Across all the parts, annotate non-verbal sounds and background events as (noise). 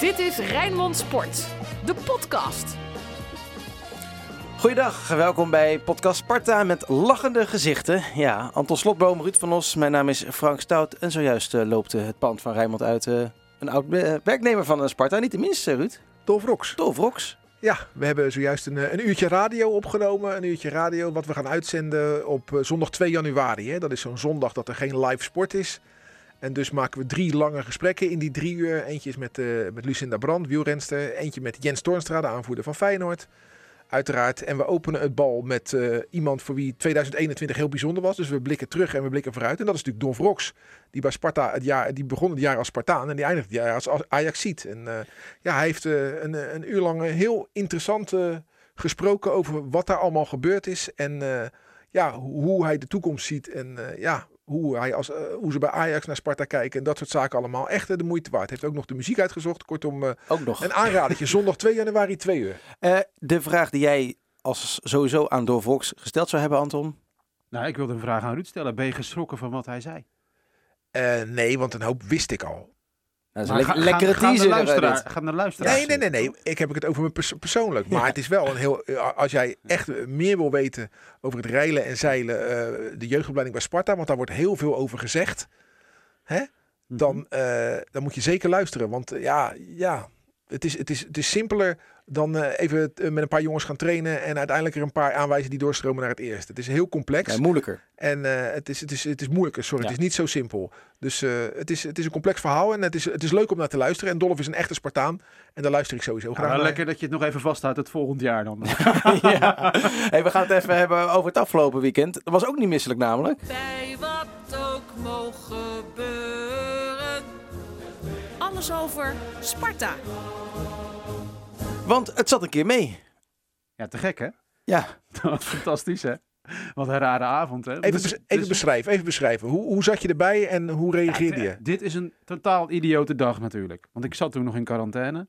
Dit is Rijnmond Sport, de podcast. Goeiedag, welkom bij podcast Sparta met lachende gezichten. Ja, Anton Slotboom, Ruud van Os, mijn naam is Frank Stout. En zojuist uh, loopt uh, het pand van Rijnmond uit. Uh, een oud werknemer van Sparta, niet de minste, Ruud. Dolf Rox. Dolf Rox. Ja, we hebben zojuist een, een, uurtje radio opgenomen. Een uurtje radio wat we gaan uitzenden op zondag 2 januari. Hè. Dat is zo'n zondag dat er geen live sport is. En dus maken we drie lange gesprekken in die drie uur. Eentje is met, uh, met Lucinda Brand, wielrenster. Eentje met Jens Toornstra, de aanvoerder van Feyenoord. Uiteraard. En we openen het bal met uh, iemand voor wie 2021 heel bijzonder was. Dus we blikken terug en we blikken vooruit. En dat is natuurlijk Don Vrox. Die bij Sparta het jaar, die begon het jaar als Spartaan en die eindigt het jaar als Ajaxiet. En uh, ja, hij heeft een, een uur lang heel interessant gesproken over wat daar allemaal gebeurd is. En ja, hoe hij de toekomst ziet. En ja, hoe, hij als, uh, hoe ze bij Ajax naar Sparta kijken en dat soort zaken allemaal echt uh, de moeite waard. Heeft ook nog de muziek uitgezocht. Kortom, uh, ook nog. een aanradertje. Zondag 2 januari, 2 uur. de vraag die jij als sowieso aan Door Volks gesteld zou hebben, Anton? Nou, ik wilde een vraag aan Ruud stellen. Ben je geschrokken van wat hij zei? nee, want een hoop wist ik al. Dat is een le lekkere ga, teaser. Ga ga luisteraars. Nee, nee, nee, nee. Ik heb het over me pers persoonlijk. Maar ja. het is wel een heel... Als jij echt meer wil weten over het reilen en zeilen, uh, de jeugdopleiding bij Sparta, want daar wordt heel veel over gezegd, hè? Dan, uh, dan moet je zeker luisteren. Want uh, ja, ja het, is, het, is, het is simpeler dan uh, even met een paar jongens gaan trainen en uiteindelijk er een paar aanwijzen die doorstromen naar het eerste. Het is heel complex. Ja, moeilijker. En uh, het, is, het, is, het is moeilijker, sorry. Ja. Het is niet zo simpel. Dus uh, het, is, het is een complex verhaal en het is, het is leuk om naar te luisteren. En Dolph is een echte Spartaan en daar luister ik sowieso ja, graag nou, naar. Lekker dat je het nog even vasthoudt het volgend jaar dan. (laughs) ja. hey, we gaan het even hebben over het afgelopen weekend. Dat was ook niet misselijk namelijk. Bij wat ook mogen gebeuren. Alles over Sparta. Want het zat een keer mee. Ja, te gek hè? Ja. (laughs) Dat was fantastisch hè? Wat een rare avond hè? Even, bes even dus... beschrijven, even beschrijven. Hoe, hoe zat je erbij en hoe reageerde ja, je? Dit is een totaal idiote dag natuurlijk. Want ik zat toen nog in quarantaine.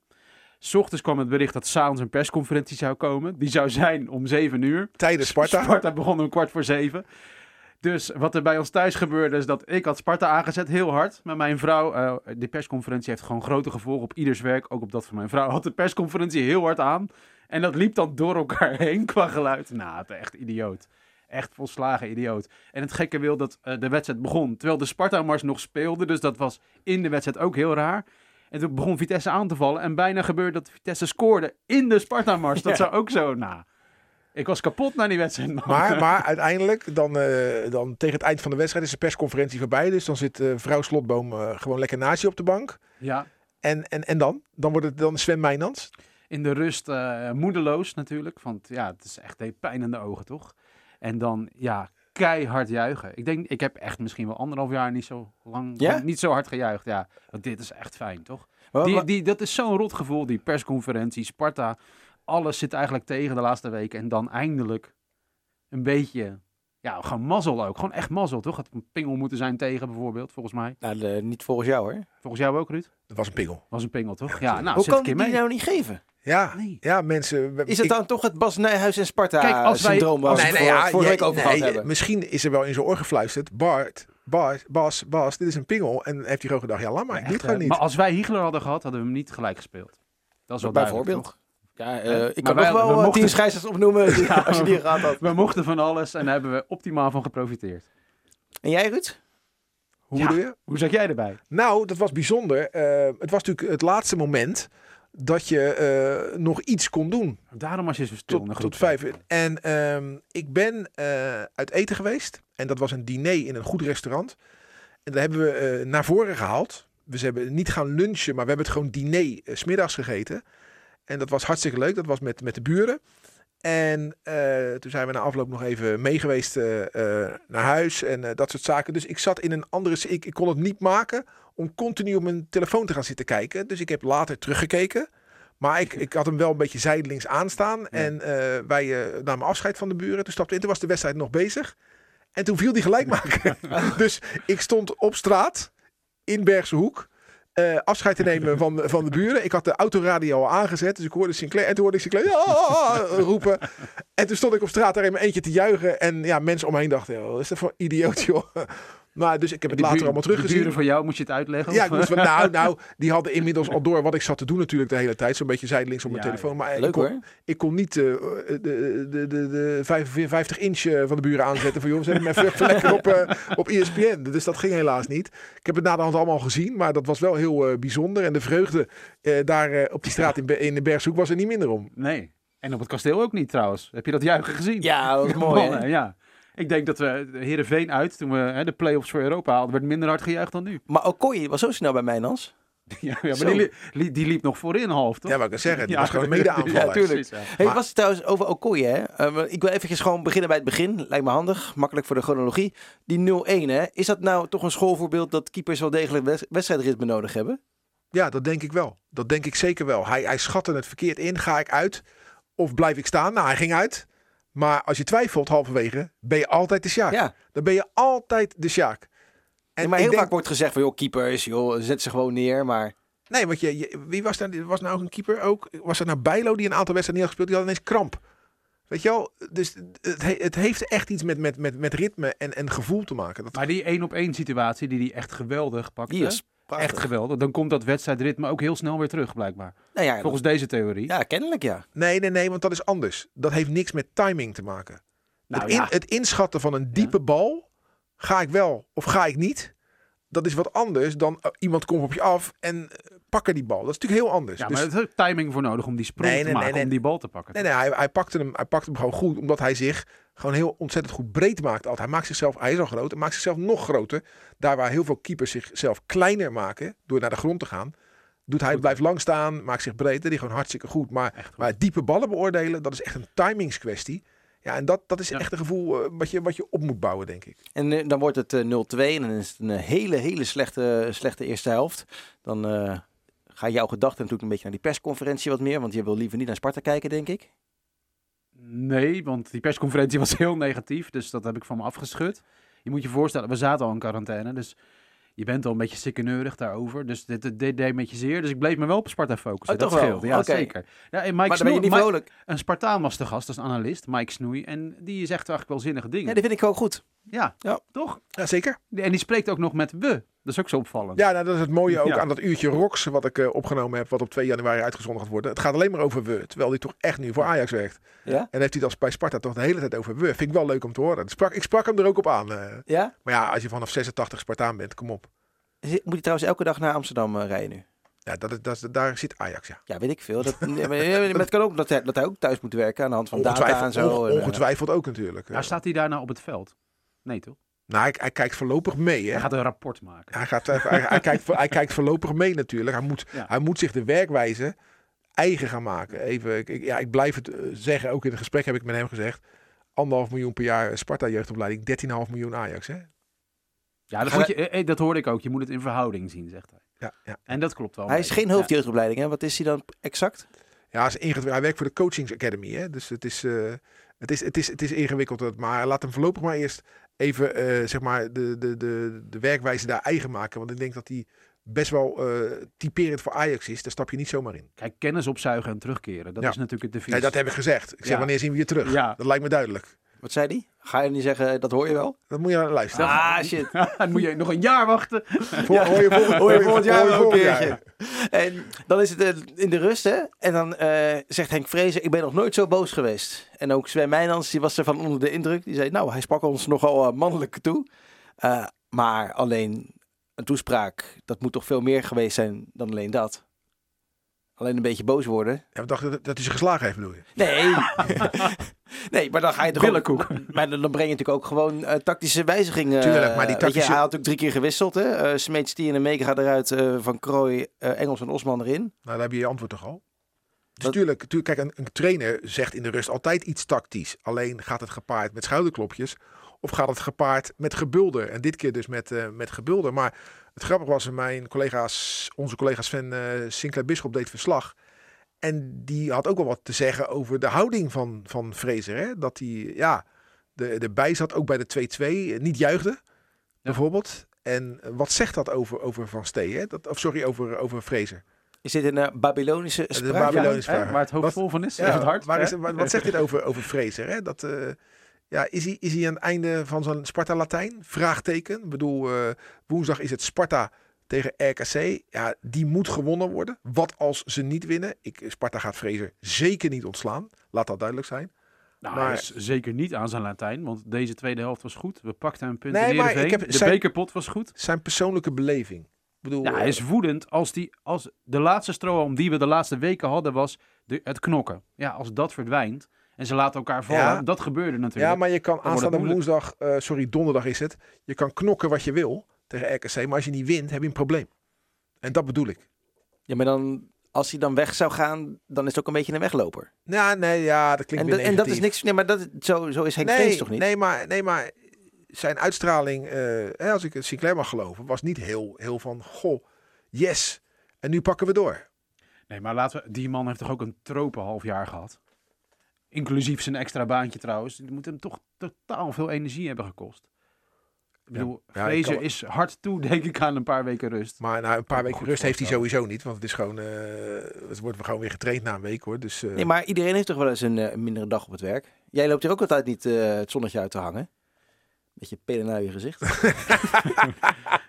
S ochtends kwam het bericht dat s'avonds een persconferentie zou komen. Die zou zijn om 7 uur. Tijdens Sparta. Sparta begon om kwart voor zeven. Dus wat er bij ons thuis gebeurde is dat ik had Sparta aangezet heel hard. Maar mijn vrouw, uh, die persconferentie heeft gewoon grote gevolgen op ieders werk. Ook op dat van mijn vrouw. (laughs) Had de persconferentie heel hard aan. En dat liep dan door elkaar (laughs) heen qua geluid. Nou, het echt idioot. Echt volslagen idioot. En het gekke wil dat uh, de wedstrijd begon terwijl de Sparta-mars nog speelde. Dus dat was in de wedstrijd ook heel raar. En toen begon Vitesse aan te vallen. En bijna gebeurde dat Vitesse scoorde in de Sparta-mars. Dat ja. zou ook zo, nou... Ik was kapot na die wedstrijd. Man. Maar, (laughs) maar uiteindelijk, dan, uh, dan tegen het eind van de wedstrijd is de persconferentie voorbij. Dus dan zit uh, vrouw Slotboom uh, gewoon lekker naast je op de bank. Ja. En, en, en dan? Dan wordt het dan Sven Meijnans? In de rust moedeloos natuurlijk. Want ja, het is echt een pijn in de ogen, toch? En dan, ja, keihard juichen. Ik denk, ik heb echt misschien wel anderhalf jaar niet zo lang, ja? niet zo hard gejuicht. Ja, want dit is echt fijn, toch? Die, die, dat is zo'n rot gevoel, die persconferentie, Sparta alles zit eigenlijk tegen de laatste weken. En dan eindelijk een beetje, ja, gewoon mazzel ook. Gewoon echt mazzel, toch? Het een pingel moeten zijn tegen bijvoorbeeld, volgens mij. Nou, de, niet volgens jou, hoor. Volgens jou ook, Ruud? Dat was een pingel. was een pingel, toch? Ja, nou, Hoe kan die mee. nou niet geven? Ja, nee. ja mensen... Is het ik, dan toch het Bas Nijhuis en Sparta Kijk, als wij- syndroom waar nee, we het nee, voor, ja, vorige jij- week over gehad hebben? Misschien is er wel in zijn oor gefluisterd. Bart, Bas, Bas, Bas, dit is een pingel. En heeft hij gewoon gedacht, ja, laat maar, ik doe het gewoon niet. Maar als wij Hiegler hadden gehad, hadden we hem niet gelijk gespeeld. Dat is wel duidelijk, Bijvoorbeeld. Ja, Eh, uh, ik maar kan wij- nog we wel uh, mochten- tien scheidsrechters opnoemen (laughs) die- Ja, als je die gehad had. We mochten van alles en daar hebben we optimaal van geprofiteerd. En jij, Ruud? Hoe Ja. bedoel je? Hoe zat jij erbij? Nou, dat was bijzonder. Eh, het was natuurlijk het laatste moment dat je eh, nog iets kon doen. Daarom was je zo stil. Tot, tot vijf uur. En ehm, ik ben eh, uit eten geweest. En dat was een diner in een goed restaurant. En daar hebben we eh, naar voren gehaald. We hebben niet gaan lunchen, maar we hebben het gewoon diner eh, 's smiddags gegeten. En dat was hartstikke leuk. Dat was met, met de buren. En eh, toen zijn we na afloop nog even mee geweest eh, eh, naar huis en dat soort zaken. Dus ik zat in een andere... Ik, ik kon het niet maken om continu op mijn telefoon te gaan zitten kijken. Dus ik heb later teruggekeken. Maar ik, ik had hem wel een beetje zijdelings aanstaan. En wij namen afscheid van de buren. Toen stapte in. Toen was de wedstrijd nog bezig. En toen viel die gelijk maken. (laughs) dus ik stond op straat in Bergse Hoek. Eh, afscheid te nemen van, van de buren. Ik had de autoradio al aangezet. Dus ik hoorde Sinclair. En toen hoorde ik Sinclair "Ja!" roepen. En toen stond ik op straat daar in mijn eentje te juichen. En ja, mensen om me heen dachten, "Oh, wat is dat voor idioot joh. Maar dus ik heb het later buur- allemaal De teruggezien. buren van jou, moet je het uitleggen? Ja, ik moest, wel- nou, nou, (laughs) die hadden inmiddels al door wat ik zat te doen natuurlijk de hele tijd. Zo'n beetje zijdelings op mijn Ja, telefoon. Maar ik Leuk kon, hoor. ik kon niet eh, de, de, de, de 55 inch eh, van de buren aanzetten. Van joh, zet hem even, even lekker op, eh, op ESPN. Dus dat ging helaas niet. Ik heb het na de hand allemaal gezien. Maar dat was wel heel eh, bijzonder. En de vreugde eh, daar eh, op die straat in, in de Bergshoek was er niet minder om. Nee. En op het kasteel ook niet trouwens. Heb je dat juichen gezien? Ja, dat is (laughs) mooi. Mannen, ja. Ik denk dat we Heerenveen uit, toen we hè, de play-offs voor Europa haalden, werd minder hard gejuicht dan nu. Maar Okoye was zo snel bij mij, Nans. (laughs) Ja, ja maar die, li- li- die liep nog voorin half, toch? Ja, wat ik kan zeggen. Die Ja, was gewoon een mede-aanvaller. (laughs) Ja, tuurlijk. ja. Hey, was het trouwens over Okoye, hè? Eh, ik wil eventjes gewoon beginnen bij het begin. Lijkt me handig, makkelijk voor de chronologie. Die 0-1, hè? Is dat nou toch een schoolvoorbeeld dat keepers wel degelijk wed- wedstrijdritme nodig hebben? Ja, dat denk ik wel. Dat denk ik zeker wel. Hij, hij schatte het verkeerd in. Ga ik uit of blijf ik staan? Nou, hij ging uit. Maar als je twijfelt halverwege, ben je altijd de Sjaak. Ja. Dan ben je altijd de Sjaak. En maar ik heel denk- vaak wordt gezegd van, joh, keepers, joh, zet ze gewoon neer. Maar Nee, want je, je- wie was, daar, was nou ook een keeper ook? Was dat nou Bijlo die een aantal wedstrijden niet had gespeeld? Die had ineens kramp. Weet je wel? Dus het, he- het heeft echt iets met, met, met, met ritme en, en gevoel te maken. Dat, Maar die één op één situatie die hij echt geweldig pakte. die is prachtig. Echt geweldig. Dan komt dat wedstrijdritme ook heel snel weer terug, blijkbaar. Nou ja, Volgens deze theorie. ja, kennelijk ja. nee, nee, nee, want dat is anders. Dat heeft niks met timing te maken. Nou het, in- ja. het inschatten van een diepe bal, ga ik wel of ga ik niet? Dat is wat anders dan eh, iemand komt op je af en eh, pakken die bal. Dat is natuurlijk heel anders. Ja, Dus- maar er is ook timing voor nodig om die sprong Nee, te maken, nee, om die bal te pakken. Nee, nee, hij, hij, pakte hem, hij pakte hem gewoon goed, omdat hij zich gewoon heel ontzettend goed breed maakt. Altijd. Hij maakt zichzelf, hij is al groot, hij maakt zichzelf nog groter. Daar waar heel veel keepers zichzelf kleiner maken, door naar de grond te gaan, doet hij, Goed. blijft lang staan, maakt zich breed. Is gewoon hartstikke goed. Maar, goed. maar diepe ballen beoordelen, dat is echt een timingskwestie. Ja, en dat, dat is Ja. echt een gevoel eh, wat, je, wat je op moet bouwen, denk ik. En eh, dan wordt het eh, 0-2 en dan is het een eh, hele, hele slechte, slechte eerste helft. Dan eh gaan jouw gedachten natuurlijk een beetje naar die persconferentie wat meer, want je wil liever niet naar Sparta kijken, denk ik. Nee, want die persconferentie (laughs) was heel negatief, dus dat heb ik van me afgeschud. Je moet je voorstellen, we zaten al in quarantaine, dus je bent al een beetje sikkeneurig daarover. Dus dit, dit, dit deed met je zeer, dus ik bleef me wel op Sparta focussen. Oh, dat toch wel? ja zeker. Ja, en Mike maar dan ben je Snoei- niet Mike- een Spartaan was de gast als analist, Mike Snoei, en die zegt eigenlijk wel zinnige Ja, dingen. dat vind ik ook goed. Ja, Ja. toch? Ja, zeker. En die spreekt ook nog met we. Dat is ook zo opvallend. Ja, nou, dat is het mooie ook Ja. aan dat uurtje Rox wat ik eh, opgenomen heb, wat op 2 januari uitgezonden gaat worden. Het gaat alleen maar over we, terwijl hij toch echt nu voor Ajax werkt. Ja? En heeft hij dat bij Sparta toch de hele tijd over we. Vind ik wel leuk om te horen. Ik sprak, ik sprak hem er ook op aan. eh. Ja? maar ja, als je vanaf 86 Spartaan bent, kom op. Moet je trouwens elke dag naar Amsterdam eh, rijden nu? Ja, dat, is- dat, daar zit Ajax, ja. Ja, weet ik veel. Dat, (laughs) maar, maar het kan ook dat hij, dat hij ook thuis moet werken aan de hand van data en zo. ongetwijfeld ook natuurlijk. Waar staat hij daar nou op het veld? Nee, toch? Nou, hij, hij kijkt voorlopig mee. Hè? Hij gaat een rapport maken. Hij, gaat, hij, hij, kijkt, hij kijkt voorlopig mee natuurlijk. Hij moet, Ja. hij moet zich de werkwijze eigen gaan maken. Even, ik, ja, ik blijf het eh, zeggen, ook in het gesprek heb ik met hem gezegd. Anderhalf miljoen per jaar Sparta jeugdopleiding, 13,5 miljoen Ajax. Hè? Ja, dat, moet je, eh, eh, dat hoorde ik ook. Je moet het in verhouding zien, zegt hij. Ja, ja. En dat klopt wel. hij is geen hoofdjeugdopleiding, hè? Wat is hij dan exact? Ja, hij, is hij werkt voor de Coachings Academy. Hè? Dus het is, eh, het, is, het, is, het is ingewikkeld. Maar laat hem voorlopig maar eerst even eh, zeg maar de, de, de, de werkwijze daar eigen maken. Want ik denk dat hij best wel eh, typerend voor Ajax is. Daar stap je niet zomaar in. Kijk, kennis opzuigen en terugkeren. Dat Ja. is natuurlijk het devies. Nee, dat heb ik gezegd. Ik zeg, Ja. wanneer zien we je terug? Ja. Dat lijkt me duidelijk. Wat zei hij? Ga je niet zeggen, dat hoor je wel? Dat moet je luisteren. Ah, shit. (laughs) Dan moet je nog een jaar wachten. Voor, hoor je volgend, Hoor je volgend jaar wel een jaar. En dan is het eh, in de rust, hè? En dan eh, zegt Henk Vrezer, ik ben nog nooit zo boos geweest. En ook Sven Meijnans, die was ervan onder de indruk. Die zei, nou, hij sprak ons nogal uh, mannelijk toe. Uh, maar alleen een toespraak, dat moet toch veel meer geweest zijn dan alleen dat. Alleen een beetje boos worden. Ja, we dachten dat, dat hij ze geslagen heeft, bedoel je? Nee. (laughs) (laughs) nee, maar dan ga je toch Billenkoek. Maar dan dan breng je natuurlijk ook gewoon uh, tactische wijzigingen. Tuurlijk, maar die Weet tactische- je, hij had ook drie keer gewisseld. Hè? Uh, Smeets, en Mega gaat eruit. Uh, van Krooi, uh, Engels en Osman erin. Nou, daar heb je je antwoord toch al? Dus tuurlijk, tuurlijk, kijk, een, een trainer zegt in de rust altijd iets tactisch. Alleen gaat het gepaard met schouderklopjes of gaat het gepaard met gebulder? En dit keer dus met, eh, met gebulder. Maar het grappige was, mijn collega's, onze collega's van eh Sinclair Bisschop deed verslag. En die had ook wel wat te zeggen over de houding van, van Fraser. Hè? Dat hij ja, de, erbij zat, ook bij de 2-2, eh, niet juichte bijvoorbeeld. En wat zegt dat over, over Van Stee? Hè? Dat, of sorry, over, over Fraser. Is dit een uh, Babylonische spraak? Babylonische Ja, vraag. hè, waar het hoofd Wat- vol van is, Ja, is het hart. waar is, wat, wat zegt dit over, over Fraser? Hè? Dat, eh, Ja, is hij, is hij aan het einde van zijn Sparta-Latijn? Vraagteken. Ik bedoel, eh, woensdag is het Sparta tegen RKC. Ja, die moet gewonnen worden. Wat als ze niet winnen? Ik, Sparta gaat Fraser zeker niet ontslaan. Laat dat duidelijk zijn. Nou, Maar- is zeker niet aan zijn Latijn, want deze tweede helft was goed. We pakten een punt Nee, in maar ik heb- De zijn- bekerpot was goed. Zijn persoonlijke beleving. Ik bedoel, Ja, hij is woedend als, die, als de laatste strohalm die we de laatste weken hadden was de, het knokken. Ja, als dat verdwijnt en ze laten elkaar vallen, Ja. dat gebeurde natuurlijk. Ja, maar je kan aanstaande woensdag, eh, sorry, donderdag is het. Je kan knokken wat je wil tegen RKC. Maar als je niet wint, heb je een probleem. En dat bedoel ik. Ja, maar dan, als hij dan weg zou gaan, dan is het ook een beetje een wegloper. Nou, nee, ja, dat klinkt En, weer dat- en dat is niks. Nee, maar dat, zo, zo is Henk nee, toch niet? Nee, maar, nee, maar zijn uitstraling, eh, hè, als ik het Sinclair mag geloven, was niet heel, heel van, goh, yes. En nu pakken we door. Nee, maar laten we, die man heeft toch ook een tropen half jaar gehad. Inclusief zijn extra baantje trouwens. Die moet hem toch totaal veel energie hebben gekost. Ik bedoel, Ja, ik Fraser kan- is hard toe, denk ik, aan een paar weken rust. Maar na een paar weken goed rust heeft hij sowieso niet. Want het is gewoon, eh het wordt gewoon weer getraind na een week hoor. Dus, eh, Nee, maar iedereen heeft toch wel eens een, eh, mindere dag op het werk. Jij loopt hier ook altijd niet eh, het zonnetje uit te hangen. Beetje penen naar je gezicht. (laughs)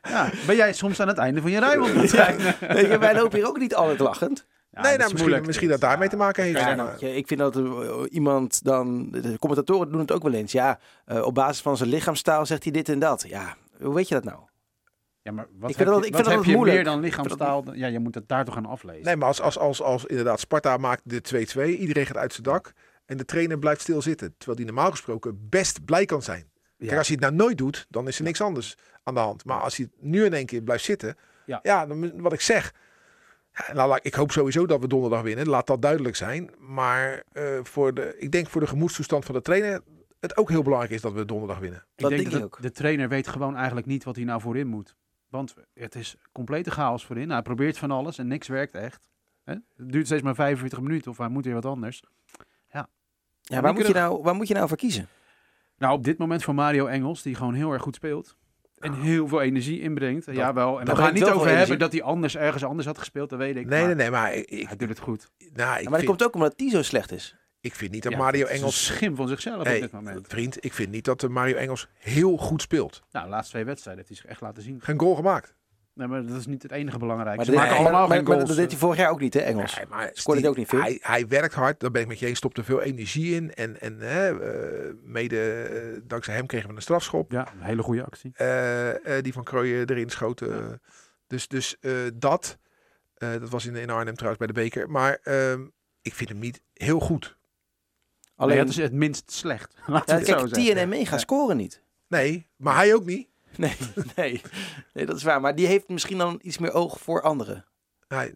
Ja, ben jij soms aan het einde van je rijwand? (laughs) Ja. Weet je, wij lopen hier ook niet altijd lachend. Ja, nee, nou, is misschien, dat daarmee te maken heeft. Ja, nou, ik vind dat eh, iemand dan... De commentatoren doen het ook wel eens. Ja, eh, op basis van zijn lichaamstaal zegt hij dit en dat. Ja, hoe weet je dat nou? Ja, maar wat Ik vind dat- je, ik wat vind dat heb je moeilijk. meer dan vind dat- lichaamstaal? Ja, je moet het daar toch aan aflezen. Nee, maar als, als, als, als inderdaad Sparta maakt de 2-2, iedereen gaat uit zijn dak en de trainer blijft stilzitten. Terwijl die normaal gesproken best blij kan zijn. Ja. Kijk, als hij het nou nooit doet, dan is er niks anders aan de hand. Maar als hij nu in één keer blijft zitten, Ja. ja, dan, wat ik zeg. Ja, nou, laat- ik hoop sowieso dat we donderdag winnen. Laat dat duidelijk zijn. Maar eh, voor de, ik denk voor de gemoedstoestand van de trainer het ook heel belangrijk is dat we donderdag winnen. Ik Dat denk denk dat ik ook. de trainer weet gewoon eigenlijk niet wat hij nou voorin moet. Want het is complete chaos voorin. Hij probeert van alles en niks werkt echt. Hè? Het duurt steeds maar 45 minuten of hij moet weer wat anders. Ja, die waar, moet je nou, waar moet je nou voor kiezen? Nou, op dit moment voor Mario Engels, die gewoon heel erg goed speelt. En heel veel energie inbrengt. Dat- Jawel. En we gaan brengt niet over hebben energie. dat hij anders ergens anders had gespeeld, dat weet ik. Nee, maar nee, nee. Maar ik, ik, Hij doet het goed. nou, ik, Ja, maar dat vind, komt ook omdat die zo slecht is. ik vind niet dat Ja, Mario het Engels... een schim van zichzelf Nee, op dit moment. Vriend, ik vind niet dat de Mario Engels heel goed speelt. Nou, de laatste twee wedstrijden heeft hij zich echt laten zien. Geen goal gemaakt. Nee, maar dat is niet het enige belangrijke. Maar, Ze maken maar- allemaal maar, geen maar goals. dat deed hij vorig jaar ook niet, hè, Engels? Nee, maar Scoorde hij ook niet veel? Hij, hij werkt hard, daar ben ik met je eens. Stopt er veel energie in. En, en hè, eh, mede eh, dankzij hem kregen we een strafschop. Ja, een hele goede actie. eh, eh, die van Krooijen erin schoten. Dus, dus eh, dat. eh, dat was in, in Arnhem trouwens bij de beker. Maar ehm, ik vind hem niet heel goed. Alleen het is het minst slecht. (laughs) Laten ja, we het zo kijk, zeggen. TNM mee gaan Ja. scoren niet. Nee, maar hij ook niet. (laughs) Nee, nee, nee, dat is waar. Maar die heeft misschien dan iets meer oog voor anderen. Hij,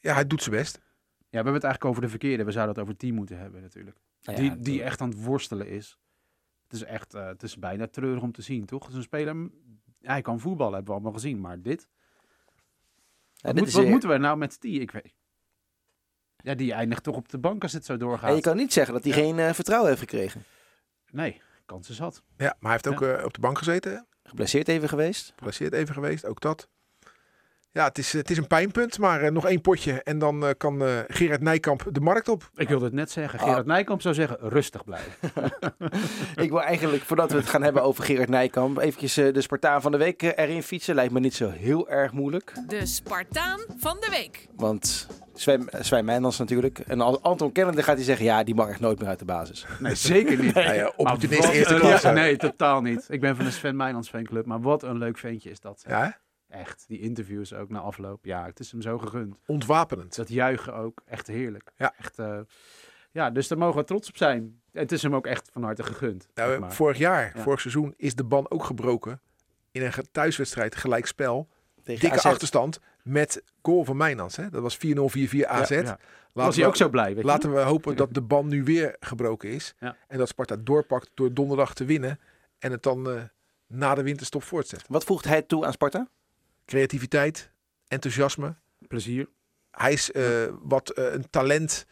ja, hij doet zijn best. Ja, we hebben het eigenlijk over de verkeerde. We zouden het over team moeten hebben natuurlijk. Nou ja, die, die echt aan het worstelen is. Het is echt, eh, het is bijna treurig om te zien, toch? Het is een speler, hij kan voetballen, hebben we allemaal gezien. Maar dit, ja, wat, dit moet- wat weer- moeten we nou met die? Ik weet. Ja, die eindigt toch op de bank als het zo doorgaat. En je kan niet zeggen dat hij Ja. geen eh, vertrouwen heeft gekregen. Nee, kansen zat. Ja, maar hij heeft ook eh, op de bank gezeten. Geblesseerd even geweest. Geplaceerd even geweest, ook dat. Ja, het is, het is een pijnpunt, maar eh, nog één potje. En dan eh, kan eh, Gerard Nijkamp de markt op. Ik wilde het net zeggen. Ah. Gerard Nijkamp zou zeggen, rustig blijven. (laughs) Ik wil eigenlijk, voordat we het gaan hebben over Gerard Nijkamp, eventjes de Spartaan van de week erin fietsen. Lijkt me niet zo heel erg moeilijk. De Spartaan van de week. Want Sven, Sven Meijnans natuurlijk. En als Anton Kennende gaat hij zeggen, ja, die mag echt nooit meer uit de basis. Nee, zeker niet. Ja, ja, Maar wat eerste een- klasse. ja, nee, totaal niet. Ik ben van de Sven Meijlands fanclub, maar wat een leuk ventje is dat. Ja? Echt, die interviews ook na afloop. Ja, het is hem zo gegund. ontwapenend. Dat juichen ook, echt heerlijk. Ja. Echt, eh, ja, dus daar mogen we trots op zijn. Het is hem ook echt van harte gegund. Nou, zeg maar. vorig jaar, Ja. vorig seizoen, is de ban ook gebroken. In een thuiswedstrijd, gelijk spel. Tegen Dikke AZ. achterstand met goal van Mijnans. Hè? Dat was 4-0-4-4 AZ. Ja. Laten, Was hij we, ook zo blij, weet je? laten we hopen dat (laughs) de ban nu weer gebroken is. Ja. En dat Sparta doorpakt door donderdag te winnen. En het dan eh, na de winterstop voortzet. Wat voegt hij toe aan Sparta? Creativiteit, enthousiasme. Plezier. Hij is eh, wat eh, een talent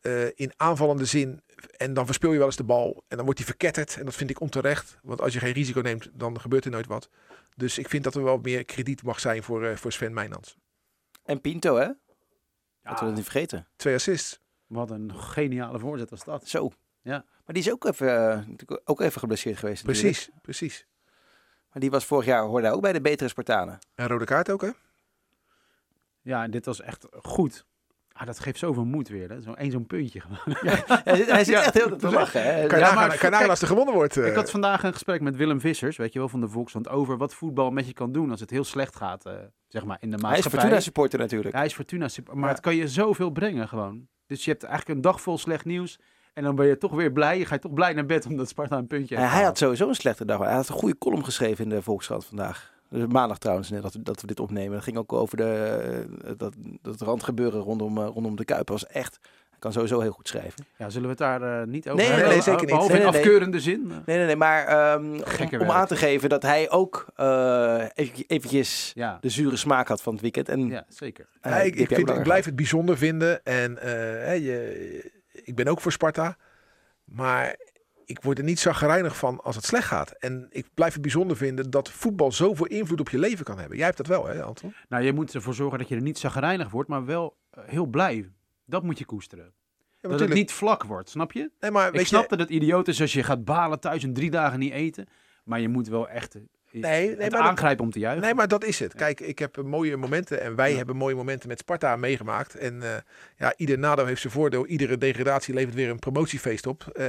eh, in aanvallende zin. En dan verspil je wel eens de bal. En dan wordt hij verketterd. En dat vind ik onterecht. Want als je geen risico neemt, dan gebeurt er nooit wat. Dus ik vind dat er wel meer krediet mag zijn voor, eh, voor Sven Mijnans. En Pinto, hè? Ja, Laten we dat niet vergeten. Twee assists. wat een geniale voorzet was dat. Zo. Maar die is ook even, eh, ook even geblesseerd geweest. natuurlijk. Precies, precies. Maar die was vorig jaar, hoorde hij ook bij de betere Spartanen. En rode kaart ook, hè? Ja, en dit was echt goed. Ah, dat geeft zoveel moed weer. Hè? Zo één zo'n puntje gewoon. Hij zit, hij zit Ja, echt heel te lachen. Hè? Kan je Ja, maar kijk, als er gewonnen wordt. eh. Ik had vandaag een gesprek met Willem Vissers, weet je wel, van de Volkskrant, over wat voetbal met je kan doen als het heel slecht gaat, eh, zeg maar, in de Hij is maatschappij. Fortuna supporter natuurlijk. Hij is Fortuna, super- maar Ja. het kan je zoveel brengen gewoon. Dus je hebt eigenlijk een dag vol slecht nieuws en dan ben je toch weer blij. Je gaat toch blij naar bed omdat Sparta een puntje Ja, heeft hij had sowieso een slechte dag. Hij had een goede column geschreven in de Volkskrant vandaag. Dus maandag trouwens, net dat we, dat we dit opnemen. Dat ging ook over de, eh, dat, dat randgebeuren rondom, eh, rondom de Kuip. was echt, hij kan sowieso heel goed schrijven. Ja, zullen we het daar eh, niet over Nee, hebben? nee, zeker niet. Behalve Nee, in nee, afkeurende zin. Nee, nee, nee, maar ehm, om, aan te geven dat hij ook eh even, eventjes Ja, de zure smaak had van het weekend. En, ja, zeker. Ja, ik, ik, vind, ik blijf het bijzonder vinden. En eh, hè, je, ik ben ook voor Sparta. Maar ik word er niet zagrijnig van als het slecht gaat. En ik blijf het bijzonder vinden dat voetbal zoveel invloed op je leven kan hebben. Jij hebt dat wel, hè, Anton? Nou, je moet ervoor zorgen dat je er niet zagrijnig wordt, maar wel eh, heel blij. Dat moet je koesteren. Ja, dat het niet vlak wordt, snap je? Nee, maar Ik weet snap je, dat het idioot is als je gaat balen thuis en drie dagen niet eten. Maar je moet wel echt Nee, nee, het maar dat- aangrijpen om te juichen. Nee, maar dat is het. Kijk, ik heb mooie momenten en wij hebben mooie momenten met Sparta meegemaakt. En eh, ja, ieder nadeel heeft zijn voordeel. Iedere degradatie levert weer een promotiefeest op. Eh,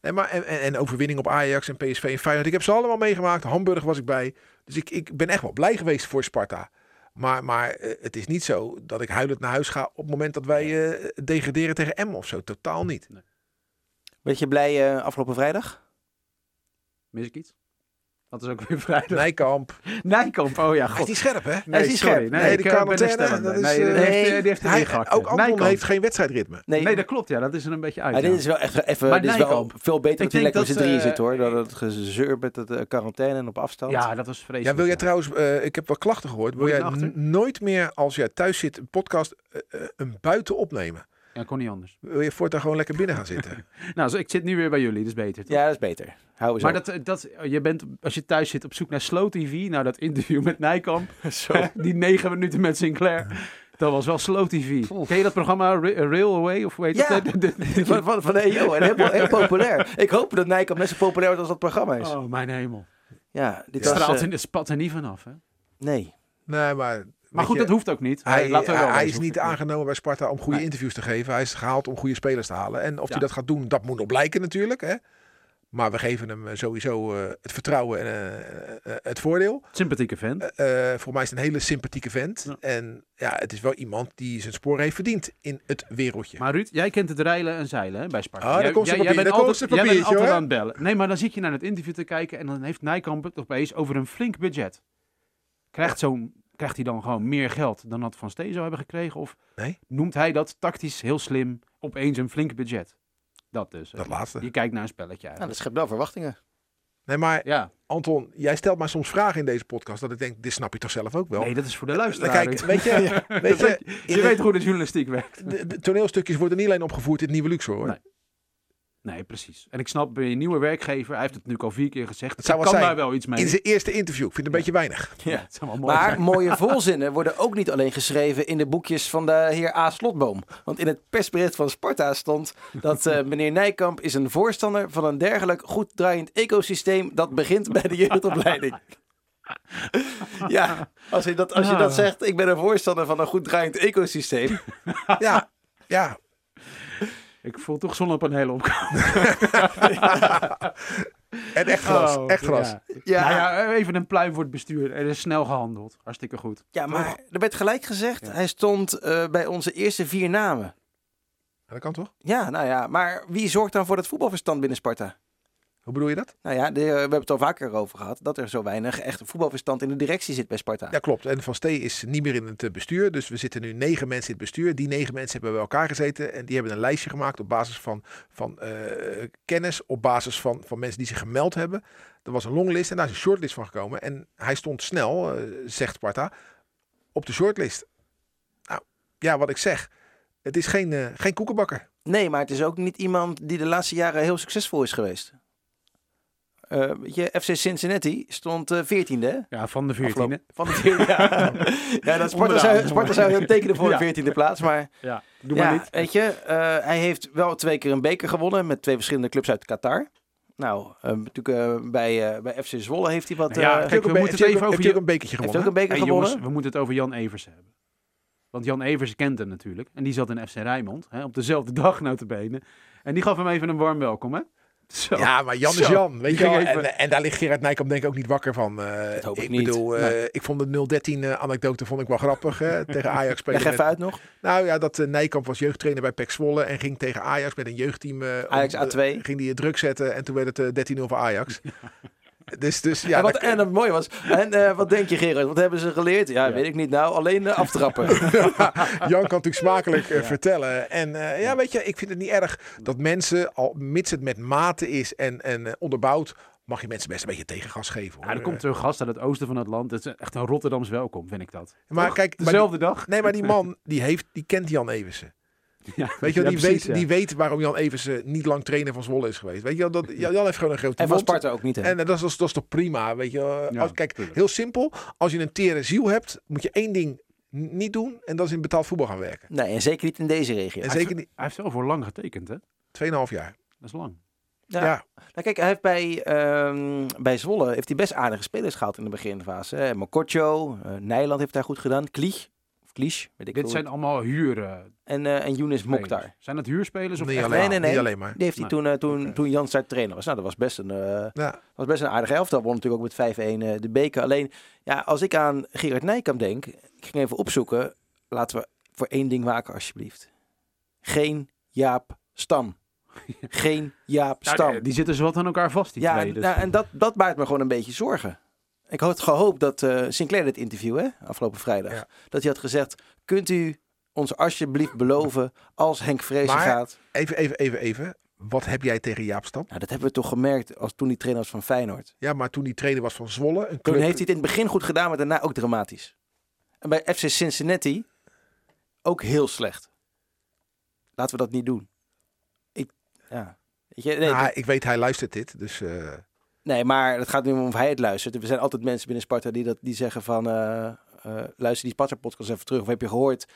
nee, maar en, en, en overwinning op Ajax en PSV en Feyenoord. Ik heb ze allemaal meegemaakt. Hamburg was ik bij. Dus ik, ik ben echt wel blij geweest voor Sparta. Maar, maar eh, het is niet zo dat ik huilend naar huis ga op het moment dat wij eh, degraderen tegen M of zo. Totaal niet. Ben je blij eh, afgelopen vrijdag? Mis ik iets? Dat is ook weer vrijdag. Nijkamp. Nijkamp, oh ja, Hij is god. niet scherp, hè? Nee, is niet sorry. scherp. Nee, Nee, die ben quarantaine, herstellend. dat is, Nee, die eh, heeft, nee, eh, die heeft Hij, ingehakt. ook Anton Nijkamp. heeft geen wedstrijdritme. Nee, dat klopt. Ja, dat is er een beetje uit. Maar ja. dit is wel echt even, Maar dit is wel veel beter Ik dat hij denk lekker met z'n dat, drieën eh, zit hoor. Dat het gezeur met eh, quarantaine en op afstand. Ja, dat was vreselijk. Ja, wil jij ja. trouwens, eh, ik heb wel klachten gehoord. Wil jij nooit meer als jij thuis zit een podcast een buiten opnemen? Ja, kon niet anders. Wil je voortaan gewoon lekker binnen gaan zitten? (laughs) Nou, zo, ik zit nu weer bij jullie, dus beter. toch? Ja, dat is beter. Hou eens Maar op. dat, eh, dat, je bent, als je thuis zit op zoek naar Slow TV, nou dat interview met Nijkamp, (laughs) die negen minuten met Sinclair, dat was wel Slow TV. Ken je dat programma Ra- Railway of hoe heet Ja. dat? (laughs) Van, van, van de EO. En heel, heel populair. Ik hoop dat Nijkamp net zo populair wordt als dat programma is. Oh, mijn hemel. Ja, dit Ja. was... Straalt eh, in de spat er niet vanaf. Hè? nee. Nee, maar... Maar goed, je, dat hoeft ook niet. Hij, wel hij, is niet aangenomen bij Sparta om goede Nee. interviews te geven. Hij is gehaald om goede spelers te halen. En of Ja. hij dat gaat doen, dat moet nog blijken natuurlijk. Hè? Maar we geven hem eh, sowieso eh, het vertrouwen en eh, het voordeel. Sympathieke vent. Voor mij is het een hele sympathieke vent. Ja. En ja, het is wel iemand die zijn sporen heeft verdiend in het wereldje. Maar Ruud, jij kent het rijlen en zeilen hè, bij Sparta. Ah, daar jij, komt jij- jij papier, bent altijd, jij bent altijd hoor. aan het bellen. Nee, maar dan zit je naar het interview te kijken en dan heeft Nijkamp het opeens over een flink budget. Krijgt, zo'n, krijgt hij dan gewoon meer geld dan dat Van Steen zou hebben gekregen? Of Nee. noemt hij dat tactisch heel slim opeens een flink budget? Dat dus. Dat laatste. Je kijkt naar een spelletje Nou, dat schept wel verwachtingen. Nee, maar Ja, Anton, jij stelt mij soms vragen in deze podcast dat ik denk, dit snap je toch zelf ook wel? nee, dat is voor de luisteraar. Kijk, weet je, (laughs) weet je, je weet hoe de journalistiek werkt. de, de toneelstukjes worden niet alleen opgevoerd in het Nieuwe Luxor hoor. Nee. Nee, precies. En ik snap, ben je een nieuwe werkgever, hij heeft het nu al vier keer gezegd. Het zou ik wat kan zijn. daar wel iets mee. In zijn eerste interview. Ik vind het een beetje weinig. (laughs) Ja, het zou wel mooi Maar zijn. mooie (laughs) volzinnen worden ook niet alleen geschreven in de boekjes van de heer A. Slotboom. Want in het persbericht van Sparta stond dat eh, (laughs) meneer Nijkamp is een voorstander van een dergelijk goed draaiend ecosysteem dat begint bij de jeugdopleiding. Ja, als je, dat, als je dat zegt, ik ben een voorstander van een goed draaiend ecosysteem. Ja, ja. Ik voel toch zonnepanelen opkomen. (laughs) En echt gras. Oh, echt gras. Ja. Ja, Nou ja, even een pluim voor het bestuur. Er is snel gehandeld. Hartstikke goed. ja maar er werd gelijk gezegd, Ja. hij stond eh, bij onze eerste vier namen. Dat kan toch? Ja, nou ja, maar wie zorgt dan voor het voetbalverstand binnen Sparta? Hoe bedoel je dat? Nou ja, de, we hebben het al vaker over gehad, dat er zo weinig echt voetbalverstand in de directie zit bij Sparta. Ja, klopt. En Van Stee is niet meer in het eh, bestuur. Dus we zitten nu negen mensen in het bestuur. Die negen mensen hebben bij elkaar gezeten. En die hebben een lijstje gemaakt op basis van, van eh, kennis. Op basis van, van mensen die zich gemeld hebben. Er was een longlist en daar is een shortlist van gekomen. En hij stond snel, eh, zegt Sparta, op de shortlist. Nou, ja, wat ik zeg. Het is geen, eh, geen koekenbakker. Nee, maar het is ook niet iemand die de laatste jaren heel succesvol is geweest. Eh, weet je, FC Cincinnati stond eh, veertiende. hè? Ja, van de 14e. Afgelopen- Van de veertiende. ja, (laughs) ja dat Sparta zou, Sparta zou tekenen voor Ja. de veertiende plaats. Maar (laughs) Ja, doe ja, maar niet. weet je, eh, hij heeft wel twee keer een beker gewonnen met twee verschillende clubs uit Qatar. Nou, eh, natuurlijk bij, eh, bij FC Zwolle heeft hij wat... Ja, eh, kijk, we Heeft moeten het even heeft over een bekertje heeft gewonnen. ook een beker Hey, gewonnen. jongens, we moeten het over Jan Evers hebben. Want Jan Evers kent hem natuurlijk. En die zat in FC Rijnmond. Hè, op dezelfde (laughs) dag notabene. En die gaf hem even een warm welkom, hè? (laughs) Zo. Ja, maar Jan is Zo, Jan. Weet je wel? En, en daar ligt Gerard Nijkamp denk ik ook niet wakker van. Eh, Dat hoop ik ik niet. bedoel, eh, Nee. ik vond de 013 eh, anekdote vond ik wel grappig. hè, (laughs) tegen Ajax spelen. Leg even met- uit nog. Nou ja, dat Nijkamp was jeugdtrainer bij PEC Zwolle en ging tegen Ajax met een jeugdteam. eh, Ajax om, eh, A2. ging die druk zetten en toen werd het eh, 13-0 voor Ajax. (laughs) Dus, dus ja, en, wat, dat- en het mooie was, en eh, wat denk je Gerard, wat hebben ze geleerd? Ja, Ja. weet ik niet nou, alleen eh, aftrappen. (laughs) Jan kan natuurlijk smakelijk eh, vertellen. En ja, weet je, ik vind het niet erg dat mensen, al mits het met mate is en, en onderbouwd, mag je mensen best een beetje tegengas geven. Hoor. Ja, er komt een gast uit het oosten van het land. Het is echt een Rotterdams welkom, vind ik dat. maar Toch? kijk, die- Dezelfde dag. nee, maar die man, die, heeft, die kent Jan Eversen. (laughs) Ja, Weet je wel, die, precies, weet, ja. die weet waarom Jan Eversen niet lang trainer van Zwolle is geweest. Weet je wel, dat, (laughs) Jan heeft gewoon een grote en van. Sparta ook niet, hè? En eh, dat, is, dat is toch prima, weet je. Als- kijk, tuurlijk. heel simpel. Als je een tere ziel hebt, moet je één ding niet doen. En dat is in betaald voetbal gaan werken. Nee, en zeker niet in deze regio. En zeker niet Hij heeft wel voor lang getekend, hè? 2,5 jaar. Dat is lang. Ja. Ja. Nou, kijk, hij heeft bij, ehm, bij Zwolle heeft hij best aardige spelers gehaald in de beginfase. hè. Mokotjo, eh Nijland heeft daar goed gedaan. Klieg, of weet ik Dit zijn het- allemaal huur. eh, En, eh en Younes spelers. Mokhtar. Zijn dat huurspelers of alleen, nee, nee, nee. Niet alleen maar. Die heeft hij Nee. toen, eh, toen, Oké. toen Jan Start trainer was. Nou, dat was best een, eh, Ja. was best een aardige elftal. Won natuurlijk ook met 5-1 eh, de beker. Alleen, ja, als ik aan Gerard Nijkamp denk, ik ging even opzoeken. Laten we voor één ding waken, alsjeblieft. Geen Jaap Stam. (laughs) Geen Jaap Nou, Stam. die, die zitten zo wat aan elkaar vast, die ja, twee. Dus. nou, en dat, dat baart me gewoon een beetje zorgen. Ik had gehoopt dat eh, Sinclair dit interview, hè, afgelopen vrijdag, Ja. dat hij had gezegd, kunt u ons alsjeblieft beloven als Henk Vrezen Maar- gaat. Even, even, even, even. Wat heb jij tegen Jaap Stam? Nou, dat hebben we toch gemerkt als toen hij trainer was van Feyenoord. Ja, maar toen die trainer was van Zwolle. Een Toen club, heeft hij het in het begin goed gedaan, maar daarna ook dramatisch. En bij FC Cincinnati ook heel slecht. Laten we dat niet doen. Ik, ja. Weet je, nee, Nou, ik weet, hij luistert dit. Dus eh, nee, maar het gaat nu om of hij het luistert. Er zijn altijd mensen binnen Sparta die, dat, die zeggen van... eh, eh, luister die Sparta-podcast even terug. Of heb je gehoord...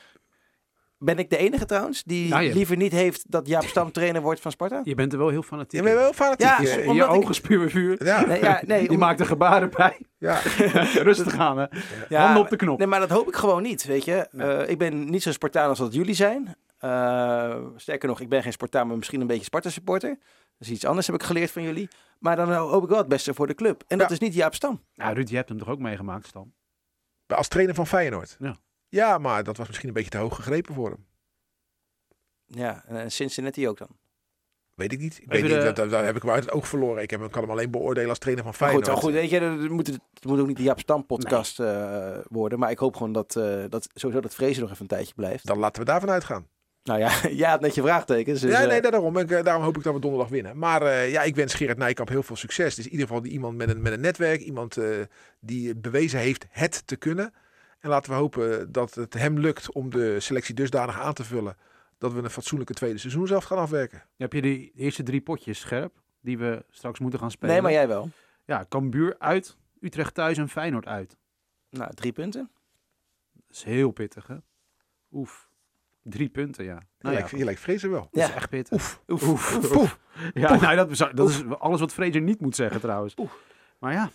Ben ik de enige trouwens die je- liever niet heeft dat Jaap Stam trainer wordt van Sparta? Je bent er wel heel fanatiek je bent wel fanatiek. Ja, Je, ik- ogen spuwen vuur. ja, Nee, ja, nee, Die om- maakt er gebaren bij. ja. (laughs) Rustig aan, hè. ja, Handen op de knop. Nee, maar dat hoop ik gewoon niet, weet je. Nee. Eh, ik ben niet zo Spartaan als dat jullie zijn. Eh, sterker nog, ik ben geen Spartaan, maar misschien een beetje Sparta-supporter. Dat is iets anders, heb ik geleerd van jullie. Maar dan hoop ik wel het beste voor de club. En dat Ja. is niet Jaap Stam. Nou, Ruud, je hebt hem toch ook meegemaakt, Stan? Als trainer van Feyenoord. Ja. Ja, maar dat was misschien een beetje te hoog gegrepen voor hem. Ja, en Cincinnati ook dan. Weet ik niet. Ik weet niet, de- dat, dat, dat heb ik wel uit het oog verloren. Ik heb, hem- kan hem alleen beoordelen als trainer van Maar goed, Feyenoord. wel goed, weet je, het moet, het moet ook niet de Jaap Stam podcast eh, worden. Maar ik hoop gewoon dat, eh, dat sowieso dat Vrezen nog even een tijdje blijft. Dan laten we daarvan uitgaan. Nou ja, (laughs) jij had net je vraagtekens. Dus, ja, eh, nee, daarom. Ik, eh, daarom hoop ik dat we donderdag winnen. Maar eh, ja, ik wens Gerard Nijkamp heel veel succes. Het is in ieder geval die iemand met een, met een netwerk. Iemand eh, die bewezen heeft het te kunnen. En laten we hopen dat het hem lukt om de selectie dusdanig aan te vullen. Dat we een fatsoenlijke tweede seizoen zelf gaan afwerken. Heb je die eerste drie potjes scherp? Die we straks moeten gaan spelen? nee, maar jij wel. Ja, Cambuur uit, Utrecht thuis en Feyenoord uit. Nou, drie punten. Dat is heel pittig, hè? Oef. Drie punten, ja. Je, Nou ja, lijkt, je lijkt vrezen wel. dat is Ja. echt pittig. Oef. Oef, oef. Ja, nou, dat, is- dat is alles wat Fraser niet moet zeggen trouwens. Maar ja,